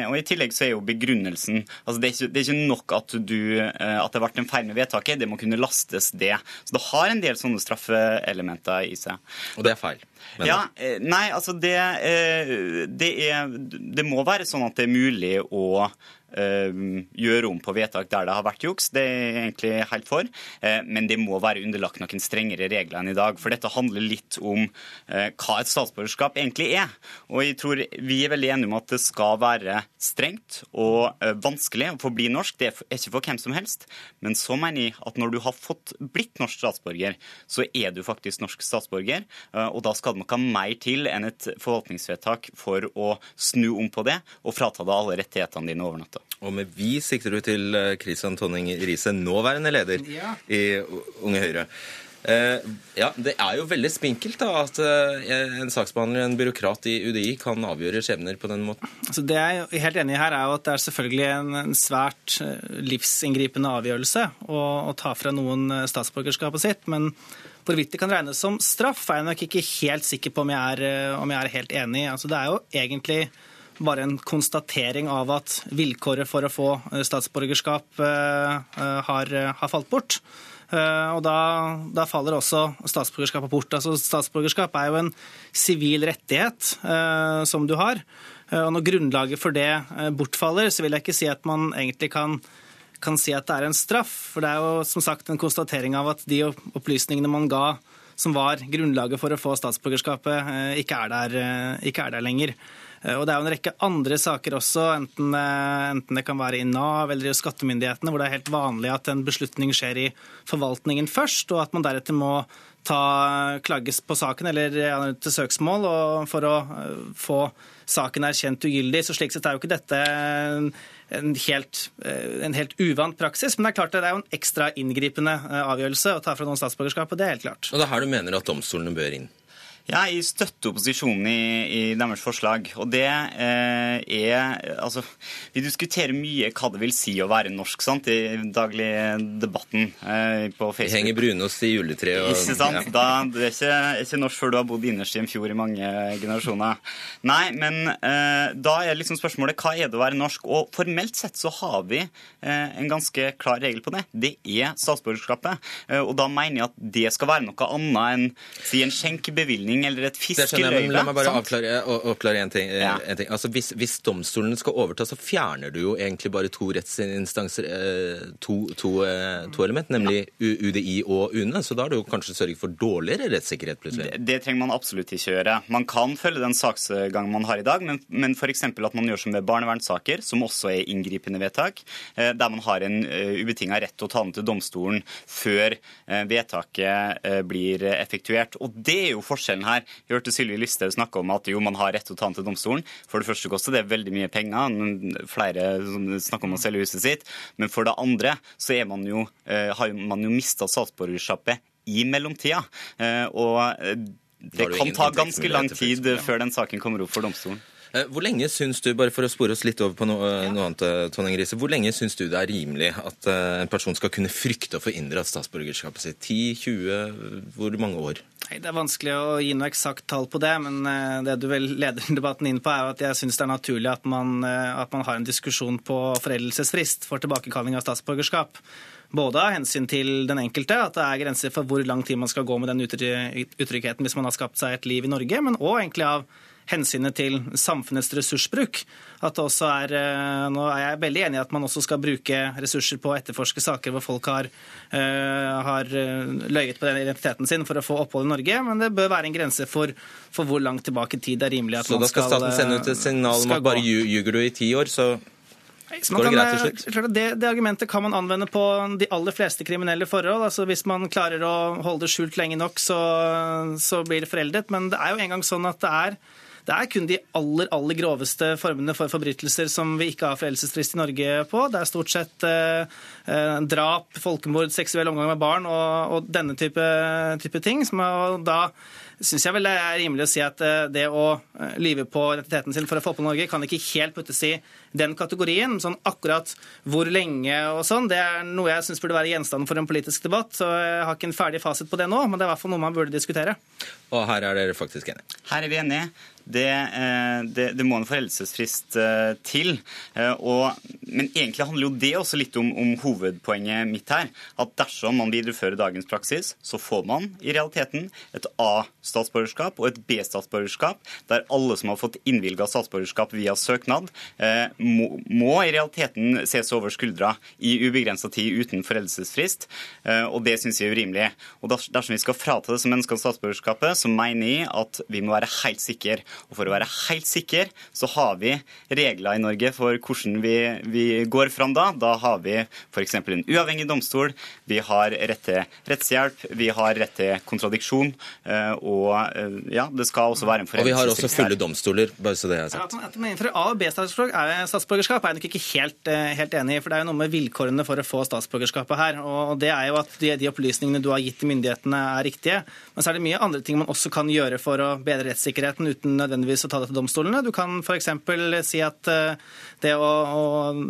Og I tillegg så er jo begrunnelsen altså det, er ikke, det er ikke nok at, du, at det har vært en feil med vedtaket, det må kunne lastes det. Så det har en del sånne straffeelementer i seg. Og det er feil. Ja, eh, nei, altså det, eh, det er Det må være sånn at det er mulig å gjøre om på vedtak der det har vært juks. Det er jeg egentlig helt for. Eh, Men det må være underlagt noen strengere regler enn i dag. For dette handler litt om eh, hva et statsborgerskap egentlig er. Og jeg tror vi er veldig enige om at det skal være strengt og eh, vanskelig å få bli norsk. Det er ikke for hvem som helst. Men så mener jeg at når du har fått blitt norsk statsborger, så er du faktisk norsk statsborger. eh, Og da skal det noe mer til enn et forvaltningsvedtak for å snu om på det og frata deg alle rettighetene dine over natta. Og med vi sikter du til Kristian Christian Tonning Riise, nåværende leder Ja. i Unge Høyre. Eh, ja, Det er jo veldig spinkelt da, at eh, en saksbehandler, en byråkrat i UDI, kan avgjøre skjebner på den måten. Altså det jeg er helt enig i her, er jo at det er selvfølgelig en, en svært eh, livsinngripende avgjørelse å, å ta fra noen eh, statsborgerskapet sitt. Men hvorvidt det kan regnes som straff, er jeg nok ikke helt sikker på om jeg er, eh, om jeg er helt enig i. Altså det er jo egentlig bare en konstatering av at vilkåret for å få eh, statsborgerskap eh, eh, har, har falt bort. Og da, da faller også statsborgerskapet bort. Altså, statsborgerskap er jo en sivil rettighet eh, som du har. Og når grunnlaget for det bortfaller, så vil jeg ikke si at man egentlig kan, kan si at det er en straff. For det er jo som sagt en konstatering av at de opplysningene man ga som var grunnlaget for å få statsborgerskapet, ikke er der, ikke er der lenger. Eh, Og Det er jo en rekke andre saker også, enten, eh, enten det kan være i Nav eller i skattemyndighetene, hvor det er helt vanlig at en beslutning skjer i forvaltningen først, og at man deretter må ta klages på saken eller til søksmål for å eh, få saken erkjent ugyldig. Så slik sett er jo ikke dette en, helt, en helt uvant praksis. Men det er klart det er jo en ekstra inngripende avgjørelse å ta fra noen statsborgerskap, og Det er helt klart. Og det er her du mener at domstolene bør inn. Ja, jeg støtter opposisjonen i, i deres forslag. Og det eh, er Altså, vi diskuterer mye hva det vil si å være norsk, sant, i dagligdebatten eh, på Facebook. henger brunost i juletreet. og- Ikke sant? Ja. Da, du er ikke, ikke norsk før du har bodd innerst i en fjord i mange generasjoner. Nei, men eh, da er liksom spørsmålet hva er det å være norsk? Og formelt sett så har vi eh, en ganske klar regel på det. Det er statsborgerskapet. Eh, og da mener jeg at det skal være noe annet enn si en skjenkebevilgning eller et men La meg bare avklare, oppklare en ting. Ja. En ting. Altså, hvis, hvis domstolene skal overta, så fjerner du jo egentlig bare to rettsinstanser, eh, to, to, eh, to element, nemlig ja. UDI og UNE. Så da har du kanskje sørget for dårligere rettssikkerhet plutselig. Det, det trenger man absolutt ikke gjøre. Man kan følge den saksgangen man har i dag, men, men f.eks. at man gjør som ved barnevernssaker, som også er inngripende vedtak, eh, der man har en ubetinga rett til å ta den til domstolen før eh, vedtaket eh, blir effektuert. Og det er jo forskjellen her. Jeg hørte Sylvi Listhaug snakke om at jo, man har rett til å ta den til domstolen. For det første koster det veldig mye penger. Flere snakker om å selge huset sitt. Men for det andre så er man jo, eh, har man jo mista statsborgerskapet i mellomtida. Eh, og eh, det kan ta ganske lang tid før den saken kommer opp for domstolen. Eh, hvor lenge syns du, bare for å spore oss litt over på noe, ja. noe annet, Tone Tonning Riise, hvor lenge syns du det er rimelig at en person skal kunne frykte å få inndratt statsborgerskapet sitt? 10-20? Hvor mange år? Nei, Det er vanskelig å gi noe eksakt tall på det, men det du vel leder (laughs) debatten inn på, er at jeg syns det er naturlig at man, at man har en diskusjon på foreldelsesfrist for tilbakekalling av statsborgerskap. Både av hensyn til den enkelte, at det er grenser for hvor lang tid man skal gå med den utryggheten hvis man har skapt seg et liv i Norge, men òg egentlig av hensynet til samfunnets ressursbruk. At det også er, eh, nå er jeg veldig enig i at man også skal bruke ressurser på å etterforske saker hvor folk har, uh, har eh, løyet på den identiteten sin for å få opphold i Norge, men det bør være en grense for, for hvor langt tilbake i tid det er rimelig at så man skal Så da skal staten sende ut et signal om at bare ljuger du i ti år, så slutt? Det, det, argumentet kan man anvende på de aller fleste kriminelle forhold. Altså Hvis man klarer å holde det skjult lenge nok, så, så blir det foreldet. Men det er jo engang sånn at det er det er kun de aller aller groveste formene for forbrytelser som vi ikke har foreldelsesfrist i Norge på. Det er stort sett eh, eh drap, folkemord, seksuell omgang med barn og, og denne type, type ting. som er, da syns jeg vel det er rimelig å si at eh, det å eh, lyve på identiteten sin for å få opphold i Norge, kan ikke helt puttes i den kategorien. Sånn akkurat hvor lenge og sånn, det er noe jeg syns burde være gjenstand for en politisk debatt. Så jeg har ikke en ferdig fasit på det nå, men det er i hvert fall noe man burde diskutere. Og her er dere faktisk enige? Her er vi enige. Det, eh, det, det, må en foreldelsesfrist til. Og, men egentlig handler jo det også litt om, om, hovedpoenget mitt her. At dersom man viderefører dagens praksis, så får man i realiteten et A-statsborgerskap og et B-statsborgerskap, der alle som har fått innvilga statsborgerskap via søknad, eh, må, må, i realiteten ses over skuldra i ubegrensa tid uten foreldelsesfrist. Eh, og det syns jeg er urimelig. Og dersom vi skal frata disse menneskene statsborgerskapet, så mener jeg at vi må være helt sikre. Og for å være helt sikker, så har vi regler i Norge for hvordan vi, vi går fram da. Da har vi f.eks. en uavhengig domstol, vi har rett til rettshjelp, vi har rett til kontradiksjon. og og eh, ja, det skal også være en foreldelsesfrist. Og vi har også fulle domstoler, bare så det er sagt. Ja, at man innfører A- og B-statsborgerskap er jeg nok ikke helt, eh, helt, enig i. For det er jo noe med vilkårene for å få statsborgerskapet her. Og det er jo at de, de opplysningene du har gitt til myndighetene er riktige. Men så er det mye andre ting man også kan gjøre for å bedre rettssikkerheten uten nødvendigvis å ta det til domstolene. Du kan f.eks. si at eh, det å, å,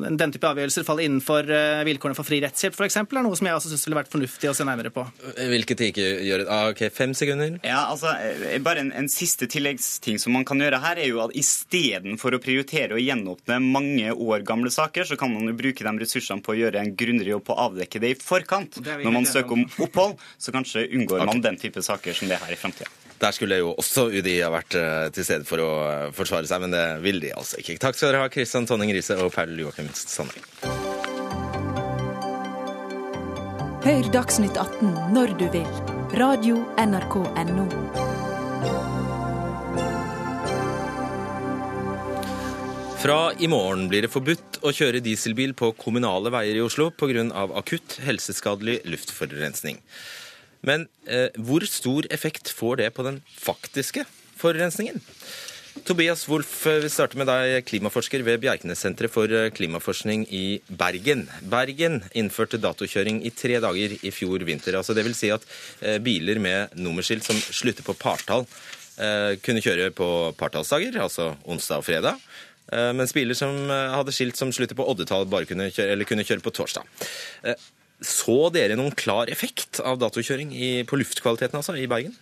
den type avgjørelser faller innenfor vilkårene for fri rettshjelp f.eks. er noe som jeg også syns ville vært fornuftig å se nærmere på. Hvilket ikke gjør ah, Ok, fem sekunder? Ja, altså eh, bare en, en, siste tilleggsting som man kan gjøre her, er jo at istedenfor å prioritere å gjenåpne mange år gamle saker, så kan man jo bruke de ressursene på å gjøre en grundigere jobb på å avdekke det i forkant. Det Når man søker om opphold, så kanskje unngår okay. man den type saker som det her i framtida. Der skulle jo også UDI ha vært uh, til stede for å uh, forsvare seg, men det vil de altså ikke. Takk skal dere ha, Kristian Tonning Riise og Paul Joakim Sandeng. Hør Dagsnytt 18 når du vil Radio NRK Radio.nrk.no. Fra i morgen blir det forbudt å kjøre dieselbil på kommunale veier i Oslo pga. akutt helseskadelig luftforurensning. Men eh, hvor stor effekt får det på den faktiske forurensningen? Tobias Wolff, vi starter med deg, klimaforsker ved Bjerknessenteret for eh, klimaforskning i Bergen. Bergen innførte datokjøring i tre dager i fjor vinter. altså vil Si at eh, biler med nummerskilt som slutter på partall, eh, kunne kjøre på partallsdager, altså onsdag og fredag. Mens biler som hadde skilt som slutter på oddetall, bare kunne kjøre, kunne kjøre på torsdag. Så dere noen klar effekt av datokjøring i, på luftkvaliteten altså, i Bergen?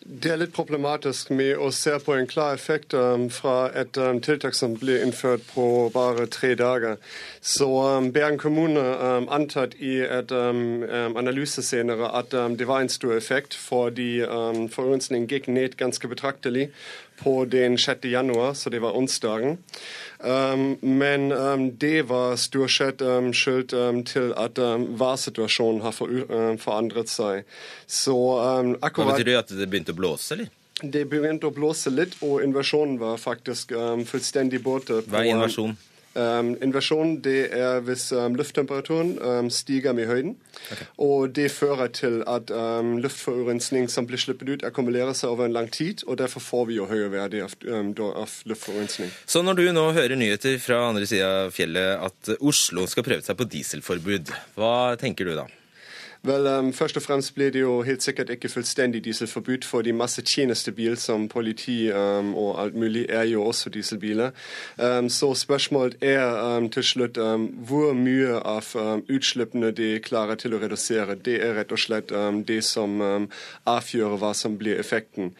Det er litt problematisk med å se på en klar effekt um, fra et um, tiltak som ble innført på bare tre dager. Så um, Bergen kommune um, antatt i et um, um, analyse senere at det var en stor effekt, fordi um, forurensningen gikk ned ganske betraktelig på den 6. januar, så det var onsdagen. Um, men um, det var stort sett um, skyld til at værsituasjonen har for, forandret seg. Så akkurat Hva betyr det at det begynte å blåse, eller? Det begynte å blåse litt, og invasjonen var faktisk fullstendig borte. Hva er invasjon? Um, inversjon det er hvis um, lufttemperaturen um, stiger med høyden. Okay. Og det fører til at luftforurensning som blir sluppet ut, akkumulerer seg over en lang tid. Og derfor får vi jo høye verdier av, av luftforurensning. Så når du nå hører nyheter fra andre sida av fjellet at Oslo skal prøve seg på dieselforbud, hva tenker du da? Vel, um, Først og fremst blir det jo helt sikkert ikke fullstendig dieselforbud, fordi masse tjenestebil som politi um, og alt mulig er jo også dieselbiler. Um, så spørsmålet er til slutt hvor mye av utslippene de klarer til å redusere. Det er rett og slett det som avgjør hva som blir effekten.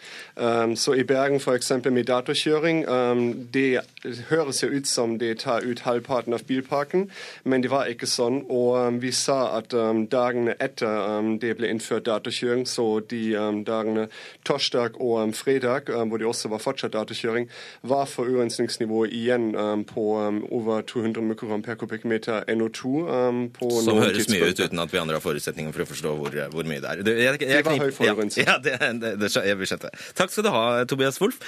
så i Bergen f.eks. med datakjøring, det høres jo ut som det tar ut halvparten av bilparken, men det var ikke sånn. Og vi sa at dagene etter etter um, det ble innført datakjøring, så de um, dagene torsdag og um, fredag, hvor det også var fortsatt datakjøring, var forurensningsnivået igjen på over 200 mikrogram per kubikkmeter NO2. Som høres tidspunkt. mye ut uten at vi andre har forutsetninger for å forstå hvor, hvor mye det er. Det, jeg, jeg, det var høy forurensning. Ja, ja det, det, jeg skjønte. Takk skal du ha, Tobias Wolff.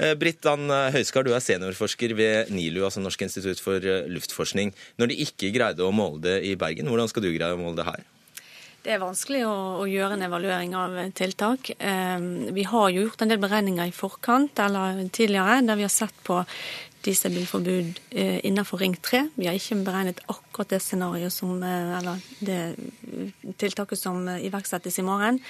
Brittan Britt Ann Høiskar, du er seniorforsker ved NILU, altså Norsk institutt for eh, luftforskning. Når de ikke greide å måle det i Bergen, hvordan skal du greie å måle det her? Det er vanskelig å, å, gjøre en evaluering av tiltak. Eh, vi har jo gjort en del beregninger i forkant eller tidligere der vi har sett på dieselbilforbud eh, innenfor Ring 3. Vi har ikke beregnet akkurat det scenarioet som, eh, eller det tiltaket som iverksettes i morgen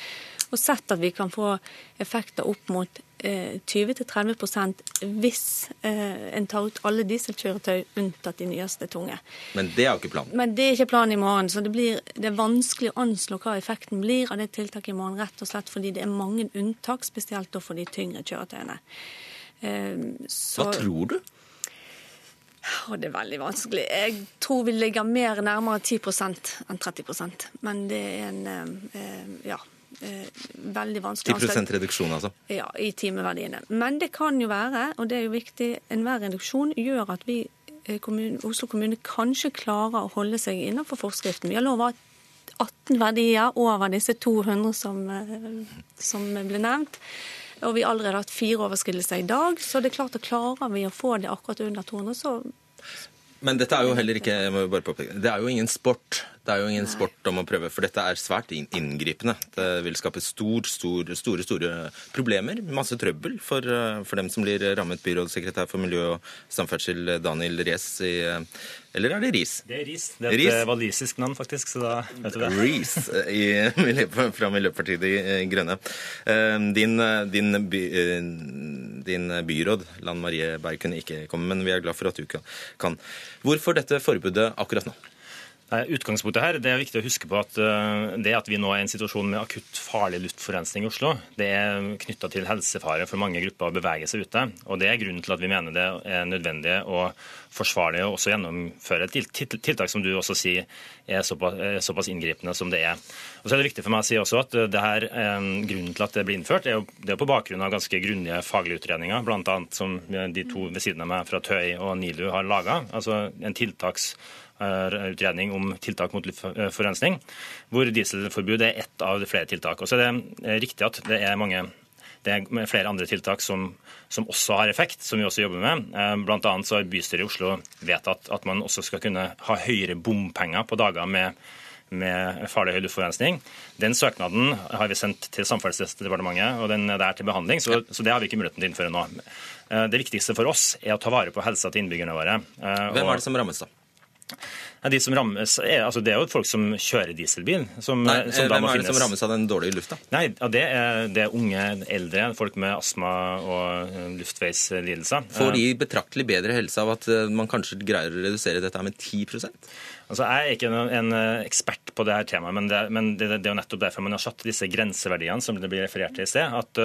og sett at vi kan få effekter opp mot 20-30 eh, hvis eh, en tar ut alle dieselkjøretøy unntatt de nyeste tunge. Men det er jo ikke planen? Men det er ikke planen i morgen. Så det, blir, det er vanskelig å anslå hva effekten blir av det tiltaket i morgen, rett og slett fordi det er mange unntak, spesielt for de tyngre kjøretøyene. Eh, så... Hva tror du? Oh, det er veldig vanskelig. Jeg tror vi ligger mer nærmere 10% enn 30% Men det er en Ja eh, veldig vanskelig 10 reduksjon, altså? Ja, i timeverdiene. Men det kan jo være, og det er jo viktig, enhver reduksjon gjør at vi, eh, kommune, Oslo kommune kanskje klarer å holde seg innenfor forskriften. Vi har lova 18 verdier over disse 200 som, eh, som ble nevnt. Og vi har allerede hatt fire overskridelser i dag, så det er klart at klarer vi å få det akkurat under 200, så men dette er jo heller ikke jeg må bare påpeke, det er jo ingen sport. Det er jo ingen sport om å prøve, for dette er svært inngripende. Det vil skape stor, stor, store store problemer. Masse trøbbel for, eh, for, dem som blir rammet. Byrådssekretær for miljø og samferdsel Daniel Rees i Eller er det Ris? Det er Ris. Det er et Ris. walisisk navn, faktisk. så da vet du det. Ris (laughs) fra Miljøpartiet De Grønne. Eh, din, din, by, eh, din byråd, Lan Marie Berg, kunne ikke komme, men vi er glad for at du kan. Hvorfor dette forbudet akkurat nå? Utgangspunktet her, det er viktig å huske på at eh, det at vi nå er i en situasjon med akutt farlig luftforurensning i Oslo, det er knytta til helsefare for mange grupper å bevege seg ute. Og Det er grunnen til at vi mener det er nødvendig og forsvarlig å også gjennomføre et tiltak som du også sier er såpass, såpass inngripende som det er. Og så er det viktig for meg å si også at det her, eh, Grunnen til at det blir innført, er jo, det er på bakgrunn av ganske grundige faglige utredninger, bl.a. som de to ved siden av meg fra Tøy og NILU har laga. Altså en tiltaks utredning om tiltak mot luftforurensning, hvor dieselforbud er ett av flere tiltak. Og så er det eh, riktig at det er mange det er flere andre tiltak som, som, også har effekt, som vi også jobber med. Eh, blant annet så har bystyret i Oslo vedtatt at man også skal kunne ha høyere bompenger på dager med, med farlig høy luftforurensning. Den søknaden har vi sendt til Samferdselsdepartementet, og den er der til behandling, så, så det har vi ikke muligheten til å innføre nå. Eh, det viktigste for oss er å ta vare på helsa til innbyggerne våre. Hvem er det som rammes, da? De som rammes, er, altså det er jo folk som kjører dieselbil. Som, Nei, som hvem er det som rammes av den dårlige lufta? Nei, det er, det er unge, eldre, folk med astma og eh, luftveislidelser. Får de betraktelig bedre helse av at eh, man kanskje greier å redusere dette med 10% Altså, Jeg er ikke en, eh, ekspert på det her temaet, men, det, men det, det, er jo nettopp derfor man har satt disse grenseverdiene som det blir referert til i sted, at,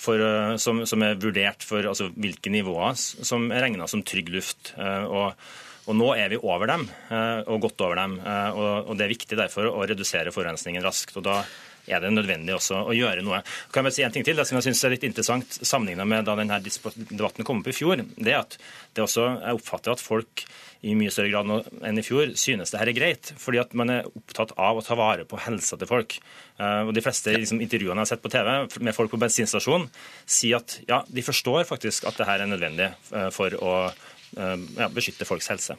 for, som, som, er vurdert for altså, hvilke nivåer som er regna som trygg luft. og og Nå er vi over dem, eh, og godt over dem. Eh, og Det er viktig derfor å redusere forurensningen raskt. og da er det nødvendig også å gjøre noe. Kan jeg si en ting til, Det som jeg synes er litt interessant sammenlignet med da denne debatten kom opp i fjor, det er at det også, jeg oppfatter at folk i mye større grad enn i fjor synes det her er greit. Fordi at man er opptatt av å ta vare på helsa til folk. Eh, og De fleste liksom, intervjuene jeg har sett på TV med folk på bensinstasjon, sier at ja, de forstår faktisk at det her er nødvendig for å ja, beskytte folks helse.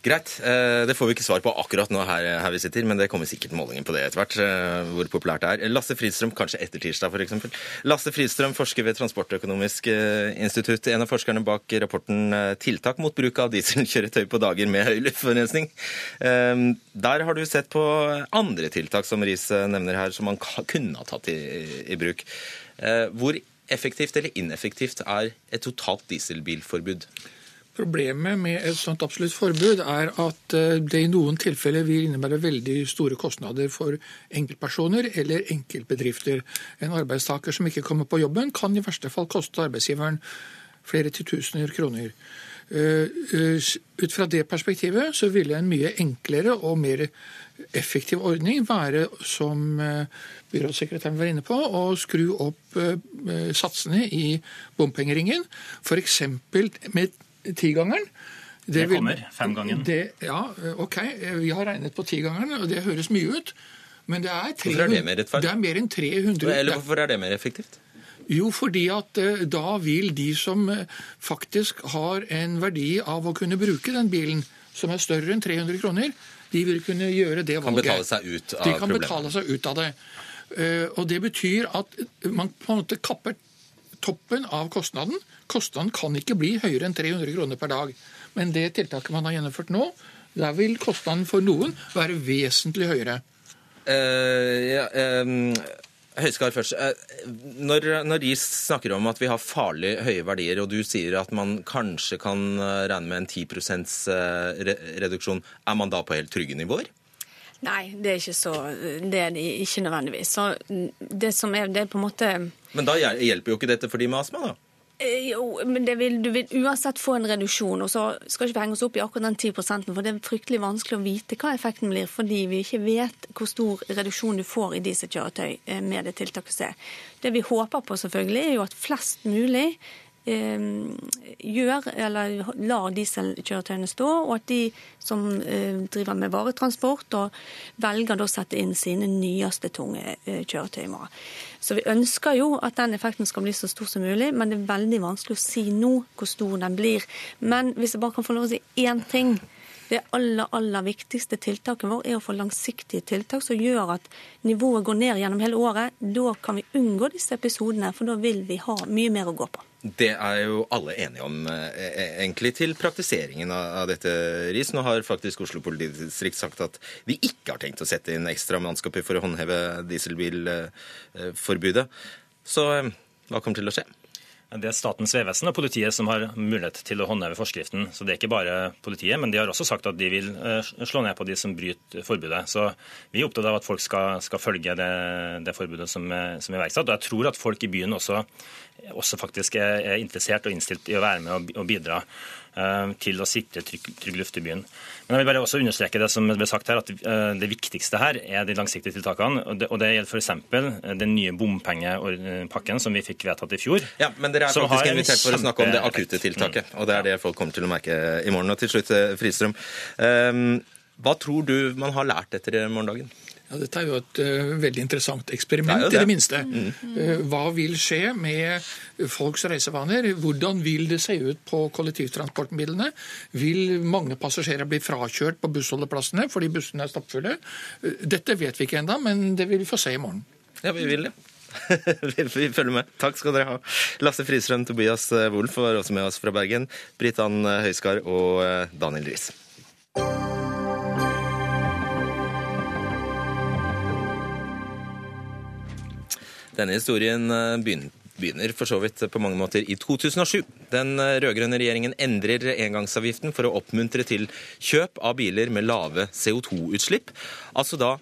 Greit. Eh, det får vi ikke svar på akkurat nå her, her vi sitter, men det kommer sikkert målingen på det etter hvert. eh, Hvor populært det er. Lasse Fridstrøm, kanskje etter tirsdag f.eks. Lasse Fridstrøm, forsker ved Transportøkonomisk eh, institutt. En av forskerne bak rapporten eh, 'Tiltak mot bruk av dieselkjøretøy på dager med høy luftforurensning'. Eh, Der har du sett på andre tiltak som Riis eh, nevner her, som man kunne ha tatt i, i bruk. Eh, Hvor effektivt eller ineffektivt er et totalt dieselbilforbud? Problemet med et sånt absolutt forbud er at eh, det i noen tilfeller vil innebære veldig store kostnader for enkeltpersoner eller enkeltbedrifter. En arbeidstaker som ikke kommer på jobben, kan i verste fall koste arbeidsgiveren flere titusener kroner. Eh, eh, Ut fra det perspektivet så ville en mye enklere og mer effektiv ordning være, som byrådssekretæren var inne på, å skru opp satsene i bompengeringen. F.eks. med tigangeren. Det det kommer, femgangen. Det, ja, OK. Vi har regnet på tigangeren, og det høres mye ut. Men det er, 300, Hvorfor er det? Det er mer enn 300 Eller hvorfor er det mer effektivt? jo, fordi at eh, da vil de som eh, faktisk har en verdi av å kunne bruke den bilen, som er større enn 300 kroner, de vil kunne gjøre det valget. Kan betale seg ut av De kan problemet. betale seg ut av det. Eh, Og det betyr at man på en måte kapper toppen av kostnaden. Kostnaden kan ikke bli høyere enn 300 kroner per dag. Men det tiltaket man har gjennomført nå, der vil kostnaden for noen være vesentlig høyere. Uh, ja, um Høyskar først. Eh, når, når Riis snakker om at vi har farlig høye verdier, og du sier at man kanskje kan regne med en 10 eh, re reduksjon, er man da på helt trygge nivåer? Nei, det er ikke så Det er det ikke nødvendigvis. Så det som er, det er på en måte Men da hjelper jo ikke dette for de med astma, da. Eh, Jo, men det vil, du vil uansett få en reduksjon. og så skal ikke vi henge oss opp i akkurat den 10% for det er fryktelig vanskelig å vite hva effekten blir, fordi vi ikke vet hvor stor reduksjon du får i dieselkjøretøy kjøretøy med det tiltaket er. Det vi håper på, selvfølgelig, er jo at flest mulig eh, gjør, eller lar dieselkjøretøyene stå, og at de som eh, driver med varetransport, velger å sette inn sine nyeste tunge eh, kjøretøy i morgen. Så vi ønsker jo at den effekten skal bli så stor som mulig, men det er veldig vanskelig å si nå hvor stor den blir. Men hvis jeg bare kan få lov å si én ting. Det aller, aller viktigste tiltaket vårt er å få langsiktige tiltak som gjør at nivået går ned gjennom hele året. Da kan vi unngå disse episodene, for da vil vi ha mye mer å gå på. Det er jo alle enige om, eh, egentlig, til praktiseringen av dette, Riis. Nå har faktisk Oslo politidistrikt sagt at de ikke har tenkt å sette inn ekstra mannskaper for å håndheve dieselbilforbudet. Så eh, hva kommer til å skje? Det er Statens vegvesen og politiet som har mulighet til å håndheve forskriften. Så det er ikke bare politiet, men de har også sagt at de vil eh, slå ned på de som bryter forbudet. Så vi er opptatt av at folk skal, skal følge det, det forbudet som er, som er iverksatt. Og jeg tror at folk i byen også, også faktisk er, er interessert og innstilt i å være med og, bidra eh, til å sikre trygg, trygg luft i byen. Men jeg vil bare også understreke det som ble sagt her, at eh, det viktigste her er de langsiktige tiltakene. Og det, og det gjelder f.eks. den nye bompengepakken som vi fikk vedtatt i fjor. Ja, men dere er faktisk invitert for å snakke om det akutte tiltaket. Og det er det folk kommer til å merke i morgen. Og til slutt, eh, Fristrøm. eh, Hva tror du man har lært etter morgendagen? Ja, dette er jo et uh, veldig interessant eksperiment, Det det. i det minste. minste. Uh, hva vil skje med folks reisevaner? Hvordan vil det se ut på kollektivtransportmidlene? Vil mange passasjerer bli frakjørt på bussholdeplassene fordi bussene er stappfulle? Uh, dette vet vi ikke ennå, men det vil vi få se i morgen. Ja, vi vil det. (laughs) vi, følger med. Takk skal dere ha. Lasse Fristrøm, Tobias Wolff var også med oss fra Bergen. Britt Ann Høiskar og Daniel Riis. Denne historien eh, begynner for så vidt på mange måter i 2007. Den eh, rød-grønne regjeringen endrer engangsavgiften for å oppmuntre til kjøp av biler med lave CO2-utslipp. Altså da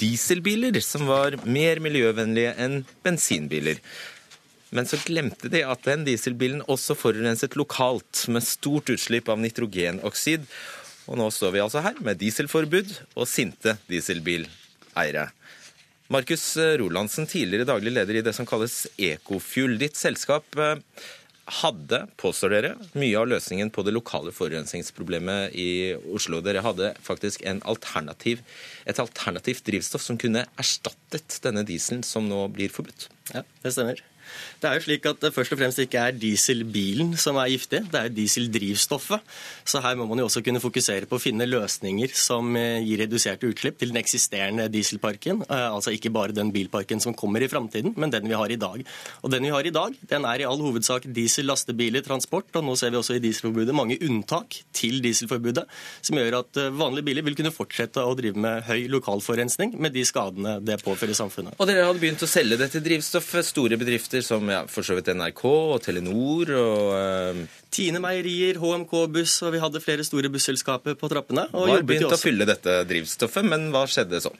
dieselbiler som var mer miljøvennlige enn bensinbiler. Men så glemte de at den dieselbilen også forurenset lokalt, med stort utslipp av nitrogenoksid. Og nå står vi altså her med dieselforbud og sinte dieselbileiere. Markus Rolandsen, tidligere daglig leder i det som kalles Ecofuel. Ditt selskap eh, hadde, påstår dere, mye av løsningen på det lokale forurensningsproblemet i Oslo. Dere hadde faktisk alternativ, et alternativt drivstoff som kunne erstattet denne dieselen som nå blir forbudt. Ja, det stemmer. Det er jo slik at det først og fremst ikke er dieselbilen som er giftig, det er jo dieseldrivstoffet. Så her må man jo også kunne fokusere på å finne løsninger som eh, gir reduserte utslipp til den eksisterende dieselparken. Eh, altså ikke bare den bilparken som kommer i framtiden, men den vi har i dag. Og den vi har i dag, den er i all hovedsak diesel, lastebiler, transport, og nå ser vi også i dieselforbudet mange unntak til dieselforbudet, som gjør at eh, vanlige biler vil kunne fortsette å drive med høy lokalforurensning med de skadene det påfører samfunnet. Og dere hadde begynt å selge dette drivstoffet. Store bedrifter som ja, for så vidt NRK og Telenor og uh... Tine Meierier, HMK Buss, og vi hadde flere store busselskaper på trappene. Og var begynt å fylle dette drivstoffet, men hva skjedde sånn?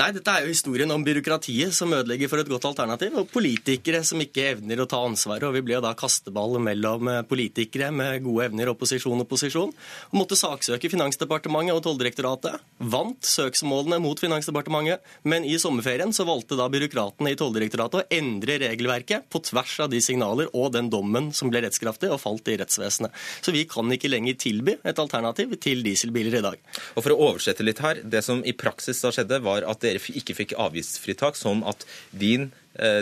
Nei, dette er jo historien om byråkratiet som ødelegger for et godt alternativ, og politikere som ikke evner å ta ansvaret. Og vi ble da kasteball mellom eh, politikere med gode evner, opposisjon og posisjon. Og måtte saksøke Finansdepartementet og Tolldirektoratet. Vant søksmålene mot Finansdepartementet, men i sommerferien så valgte da byråkratene i Tolldirektoratet å endre regelverket på tvers av de signaler og den dommen som ble rettskraftig og falt i rettsvesenet rettsvesenet. Så vi kan ikke lenger tilby et alternativ til dieselbiler i dag. Og For å oversette litt her, det som i praksis da skjedde, var at dere ikke fikk avgiftsfritak, sånn at din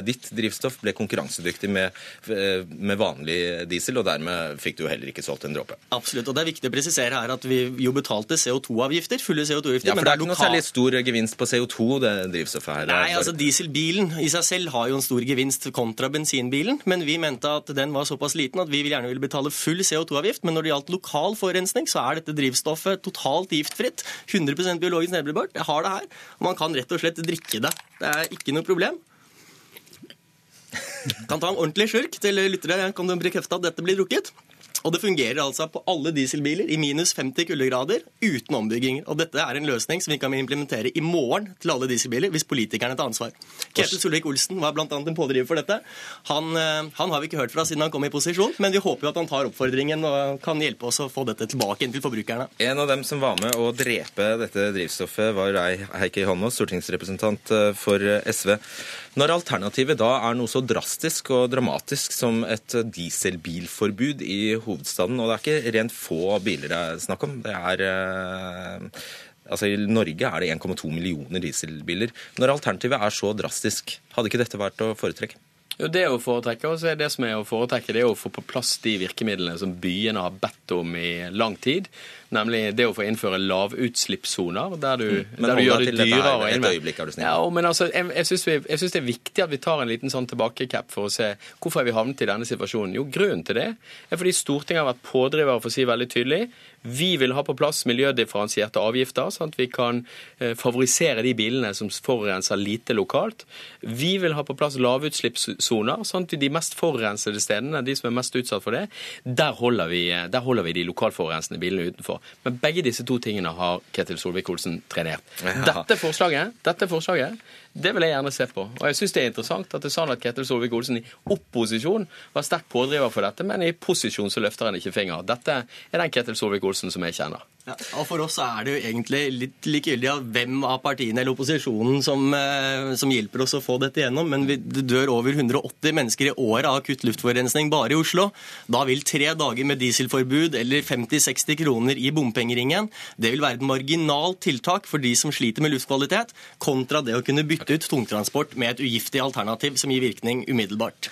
ditt drivstoff ble konkurransedyktig med, eh, med, vanlig diesel, og dermed fikk du heller ikke solgt en dråpe. Absolutt, og det er viktig å presisere her at vi jo betalte CO2-avgifter, fulle CO2-avgifter. Ja, for det er ikke noe særlig stor gevinst på CO2, det drivstoffet her. Nei, altså Dieselbilen i seg selv har jo en stor gevinst kontra bensinbilen, men vi mente at den var såpass liten at vi gjerne ville betale full CO2-avgift. Men når det gjaldt lokal forurensning, så er dette drivstoffet totalt giftfritt. 100% biologisk nedbrytbart. Jeg har det her. og Man kan rett og slett drikke det. Det er ikke noe problem. Kan ta en ordentlig slurk til lyttere. Kan du bekrefte at dette blir drukket? Og det fungerer altså på alle dieselbiler i minus 50 kuldegrader uten ombygginger. Og dette er en løsning som vi kan implementere i morgen til alle dieselbiler hvis politikerne tar ansvar. Ketil Solvik-Olsen var bl.a. en pådriver for dette. Han, eh, han, har vi ikke hørt fra siden han kom i posisjon, men vi håper jo at han tar oppfordringen og kan hjelpe oss å få dette tilbake inn til forbrukerne. En av dem som var med å drepe dette drivstoffet, var Heikki Holmås, stortingsrepresentant eh, for SV. Når alternativet da er noe så drastisk og dramatisk som et dieselbilforbud i hovedstaden, og det er ikke rent få biler det er snakk om, det er eh, Altså I Norge er det 1,2 millioner dieselbiler. Når alternativet er så drastisk, hadde ikke dette vært å foretrekke? Jo, Det å foretrekke, og det som er å foretrekke, det er å få på plass de virkemidlene som byene har bedt om i lang tid. Nemlig det å få innføre lavutslippssoner, der du, mm. der du gjør det dyrere å innvende. Ja, men altså, jeg, jeg syns det er viktig at vi tar en liten sånn tilbakecap for å se hvorfor er vi havnet i denne situasjonen. Jo, grunnen til det er fordi Stortinget har vært pådriver for å si veldig tydelig vi vil ha på plass miljødifferensierte avgifter, sånn at vi kan eh, favorisere de bilene som forurenser lite lokalt. Vi vil ha på plass lavutslippssoner, sånn at de mest forurensede stedene, de som er mest utsatt for det, der holder vi, eh, der holder vi de lokalforurensende bilene utenfor. Men begge disse to tingene har Ketil Solvik-Olsen trenert. Dette forslaget, dette forslaget det vil jeg gjerne se på. Og jeg syns det er interessant at det er sånn at Ketil Solvik-Olsen i opposisjon var sterk pådriver for dette, men i posisjon så løfter han ikke finger. Dette er den Ketil Solvik-Olsen som jeg kjenner. Ja, og For oss er det jo egentlig litt likegyldig av hvem av partiene eller opposisjonen som, eh, som, hjelper oss å få dette gjennom, men det dør over 180 mennesker i året av akutt luftforurensning bare i Oslo. Da vil tre dager med dieselforbud eller 50-60 kroner i bompengeringen det vil være et marginalt tiltak for de som sliter med luftkvalitet, kontra det å kunne bytte ut tungtransport med et ugiftig alternativ som gir virkning umiddelbart.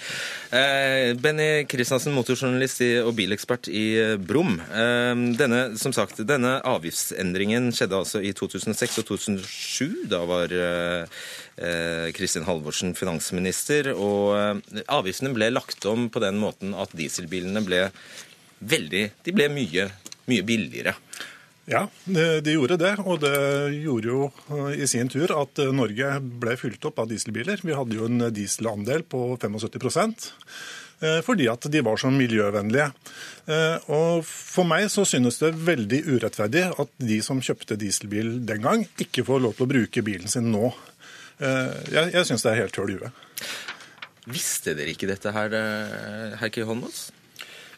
Eh, Benny Kristiansen, motorjournalist og bilekspert i eh, Brum. Eh, denne, som sagt, denne denne avgiftsendringen skjedde altså i 2006 og 2007. Da var eh, eh, Kristin Halvorsen finansminister. Og eh, avgiftene ble lagt om på den måten at dieselbilene ble veldig De ble mye, mye billigere. Ja, de gjorde det. Og det gjorde jo i sin tur at Norge ble fylt opp av dieselbiler. Vi hadde jo en dieselandel på 75 Eh, fordi at de var så miljøvennlige. Eh, og For meg så synes det veldig urettferdig at de som kjøpte dieselbil den gang, ikke får lov til å bruke bilen sin nå. Eh, jeg, jeg synes det er helt høl i huet. Visste dere ikke dette her, Heikki Holmås?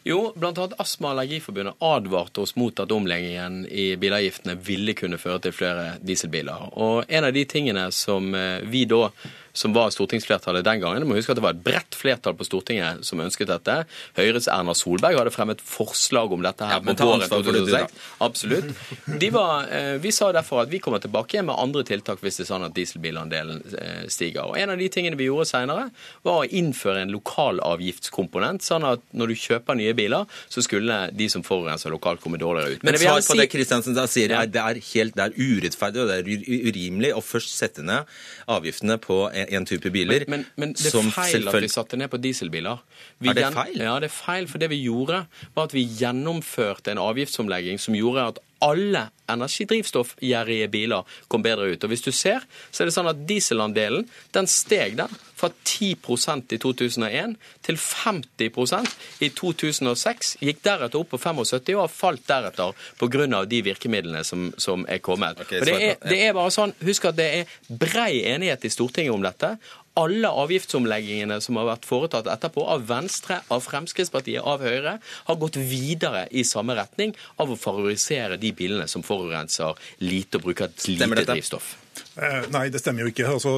Jo, bl.a. Astma- og Allergiforbundet advarte oss mot at omleggingen i bilavgiftene ville kunne føre til flere dieselbiler. Og en av de tingene som vi da som var stortingsflertallet den gangen. Du må huske at Det var et bredt flertall på Stortinget som ønsket dette. Høyres Erna Solberg hadde fremmet forslag om dette her Ja, på våren ansvar for det, du, da. 2006. Absolutt. De var, eh, vi sa derfor at vi kommer tilbake igjen med andre tiltak hvis det er sånn at dieselbilandelen eh, stiger. Og En av de tingene vi gjorde senere, var å innføre en lokalavgiftskomponent, sånn at når du kjøper nye biler, så skulle de som forurenser lokalt, komme dårligere ut. Men Men svar på på det Kristiansen sier, Ja. det er helt det er urettferdig og det er urimelig å først sette ned avgiftene på en, en type biler. Men, men det er feil at vi satte ned på dieselbiler. Vi Er det feil? Ja, det er feil. For det vi gjorde, var at vi gjennomførte en avgiftsomlegging som gjorde at alle energidrivstoffgjerrige biler kom bedre ut. Og hvis du ser, så er det sånn at dieselandelen den steg den fra 10% i 2001 til 50% i 2006. Gikk deretter opp på 75 og har falt deretter pga. de virkemidlene som, som er kommet. Okay, det, er, det er bare sånn, Husk at det er brei enighet i Stortinget om dette. Alle avgiftsomleggingene som har vært foretatt etterpå, av Venstre, av Fremskrittspartiet, av Høyre, har gått videre i samme retning av å favorisere de bilene som forurenser lite og bruker lite dette? drivstoff. Eh, Nei, det stemmer jo ikke. Altså,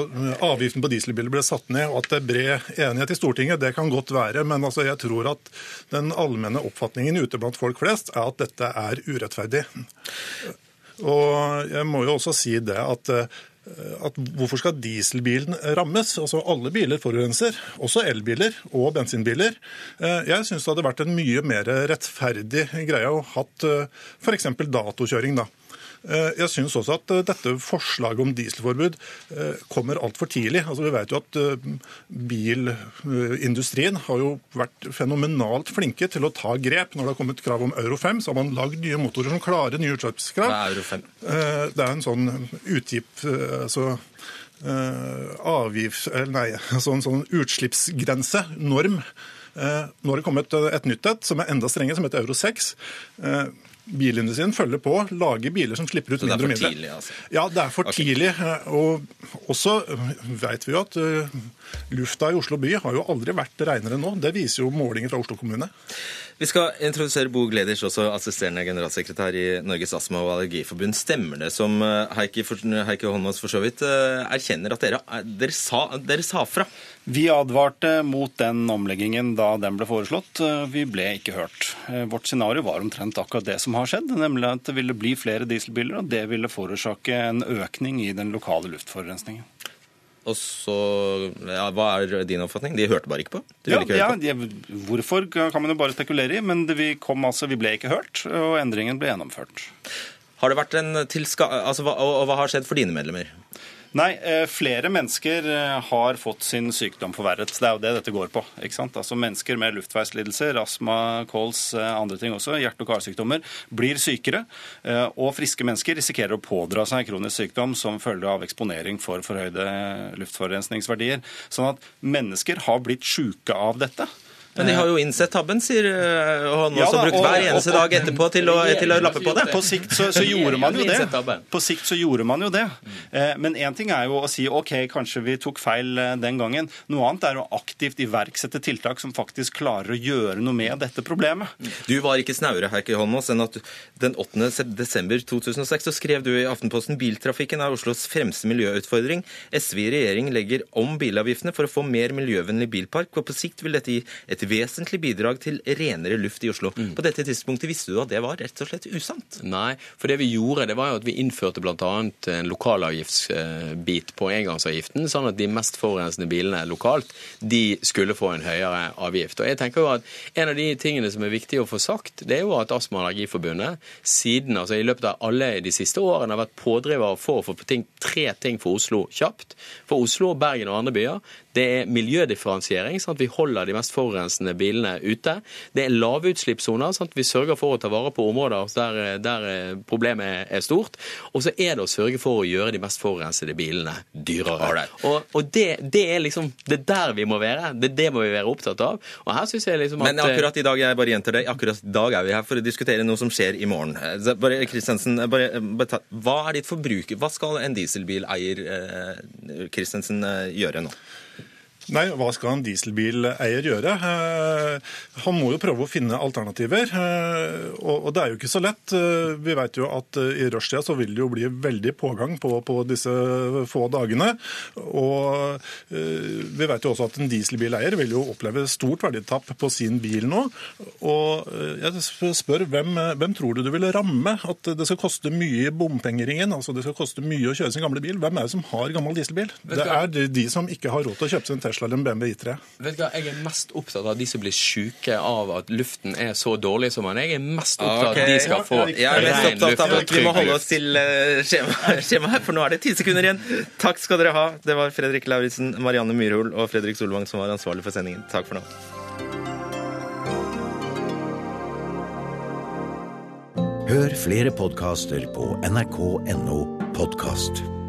avgiften på dieselbiler ble satt ned, og at det er bred enighet i Stortinget, det kan godt være. Men altså, jeg tror at den allmenne oppfatningen ute blant folk flest er at dette er urettferdig. Og jeg må jo også si det at eh, at hvorfor skal dieselbilen rammes? Altså Alle biler forurenser, også elbiler og bensinbiler. Eh, Jeg syns det hadde vært en mye mer rettferdig greie å hatt f.eks. datokjøring. da. Eh, Jeg syns også at eh, dette forslaget om dieselforbud eh, kommer altfor tidlig. Altså, vi vet jo at bilindustrien har jo vært fenomenalt flinke til å ta grep. Når det har kommet krav om Euro 5, så har man lagd nye motorer som klarer nye utslippskrav. Hva Euro 5? Det er en sånn utgift eh, altså avgif, avgift, eller nei, (laughs) sånn, sånn utslippsgrense, norm. Nå har det kommet et nytt et som er enda strengere, som heter Euro 6. Eh, Bilindustrien følger på, lager biler som slipper ut mindre og mindre. tidlig, altså? Ja, det er for okay. tidlig. eh, Og også vet vi jo at eh, lufta i Oslo by har jo aldri vært renere nå. Det viser jo målinger fra Oslo kommune. Vi skal introdusere Bo Gleders, også assisterende generalsekretær i Norges astma- og allergiforbund. Stemmer det som Heike Heikki, Holmås for så vidt eh, erkjenner at dere, dere, sa, dere sa fra? Vi advarte mot den omleggingen da den ble foreslått. Vi ble ikke hørt. Vårt scenario var omtrent akkurat det som har skjedd, nemlig at det ville bli flere dieselbiler, og det ville forårsake en økning i den lokale luftforurensningen. Og så, ja, Hva er din oppfatning? De hørte bare ikke på? De Ja, ikke ja, på. de, hvorfor kan man jo bare spekulere i, men det, vi, kom, altså, vi ble ikke hørt, og endringen ble gjennomført. Har det vært en tilska... Altså, hva, og, og hva har skjedd for dine medlemmer? Nei, eh, flere mennesker eh, har fått sin sykdom forverret. Det er jo det dette går på. ikke sant? Altså Mennesker med luftveislidelser, astma, kols, eh, andre ting også, hjerte- og karsykdommer, blir sykere. Og friske mennesker risikerer å pådra seg kronisk sykdom som følge av eksponering for forhøyde luftforurensningsverdier. Sånn at mennesker har blitt syke av dette. Men de har jo innsett tabben, sier eh, han Ja også da, brukt hver eneste og- og- dag etterpå til å, til å lappe på det. På sikt så, så gjorde man jo (laughs) det. På sikt så gjorde man jo det. Eh, Men én ting er jo å si OK, kanskje vi tok feil eh, den gangen. Noe annet er å aktivt iverksette tiltak som faktisk klarer å gjøre noe med dette problemet. Du var ikke snauere, Heikki Holmås, enn at den 8. desember 2006 så skrev du i Aftenposten biltrafikken er Oslos fremste miljøutfordring. SV i regjering legger om bilavgiftene for å få mer miljøvennlig bilpark, og på sikt vil dette gi et vesentlig bidrag til renere luft i Oslo. På dette tidspunktet visste du at det var rett og slett usant? Nei, for det vi gjorde, det var jo at vi innførte bl.a. en lokalavgiftsbit på engangsavgiften, sånn at de mest forurensende bilene lokalt, de skulle få en høyere avgift. Og jeg tenker jo at En av de tingene som er viktig å få sagt, det er jo at Astma- og Allergiforbundet siden, altså i løpet av alle de siste årene har vært pådriver for å få ting, tre ting for Oslo kjapt. For Oslo, Bergen og andre byer. Det er miljødifferensiering, sånn at vi holder de mest forurensende bilene ute. Det er lavutslippssoner, sånn vi sørger for å ta vare på områder der, der problemet er stort. Og så er det å sørge for å gjøre de mest forurensede bilene dyrere. Og, og det, det er liksom det er der vi må være. Det er det må vi være opptatt av. Og her synes jeg liksom at Men akkurat i dag jeg bare gjentar det, akkurat i dag er vi her for å diskutere noe som skjer i morgen. Eh, Bare, Kristensen, bare, bare hva er ditt forbruker? Hva skal en dieselbileier eh, Kristensen eh, gjøre nå? Nei, hva skal en dieselbileier gjøre? Eh, han må jo prøve å finne alternativer. eh, Og det er jo ikke så lett. Eh, Vi vet jo at i rushtida så vil det jo bli veldig pågang på, på disse få dagene. Og vi vet jo også at en dieselbileier vil jo oppleve stort verditap på sin bil nå. Og jeg spør hvem, hvem tror du du vil ramme? At det skal koste mye i bompengeringen, altså det skal koste mye å kjøre sin gamle bil. Hvem er det som har gammel dieselbil? Det er de som ikke har råd til å kjøpe seg en Tesla en BMW I3. Vet du hva, Jeg er mest opptatt av de som blir syke av at luften er så dårlig som den er. Jeg er mest opptatt av at de skal få Jeg er mest opptatt av at vi må holde oss til skjemaet, skjema, (laughs) skjema for nå er det ti sekunder igjen. Takk skal dere ha. Det var Fredrik Lauritzen, Marianne Myrhol og Fredrik Solvang som var ansvarlig for sendingen. Takk for nå. Hør flere podkaster på nrk.no podkast.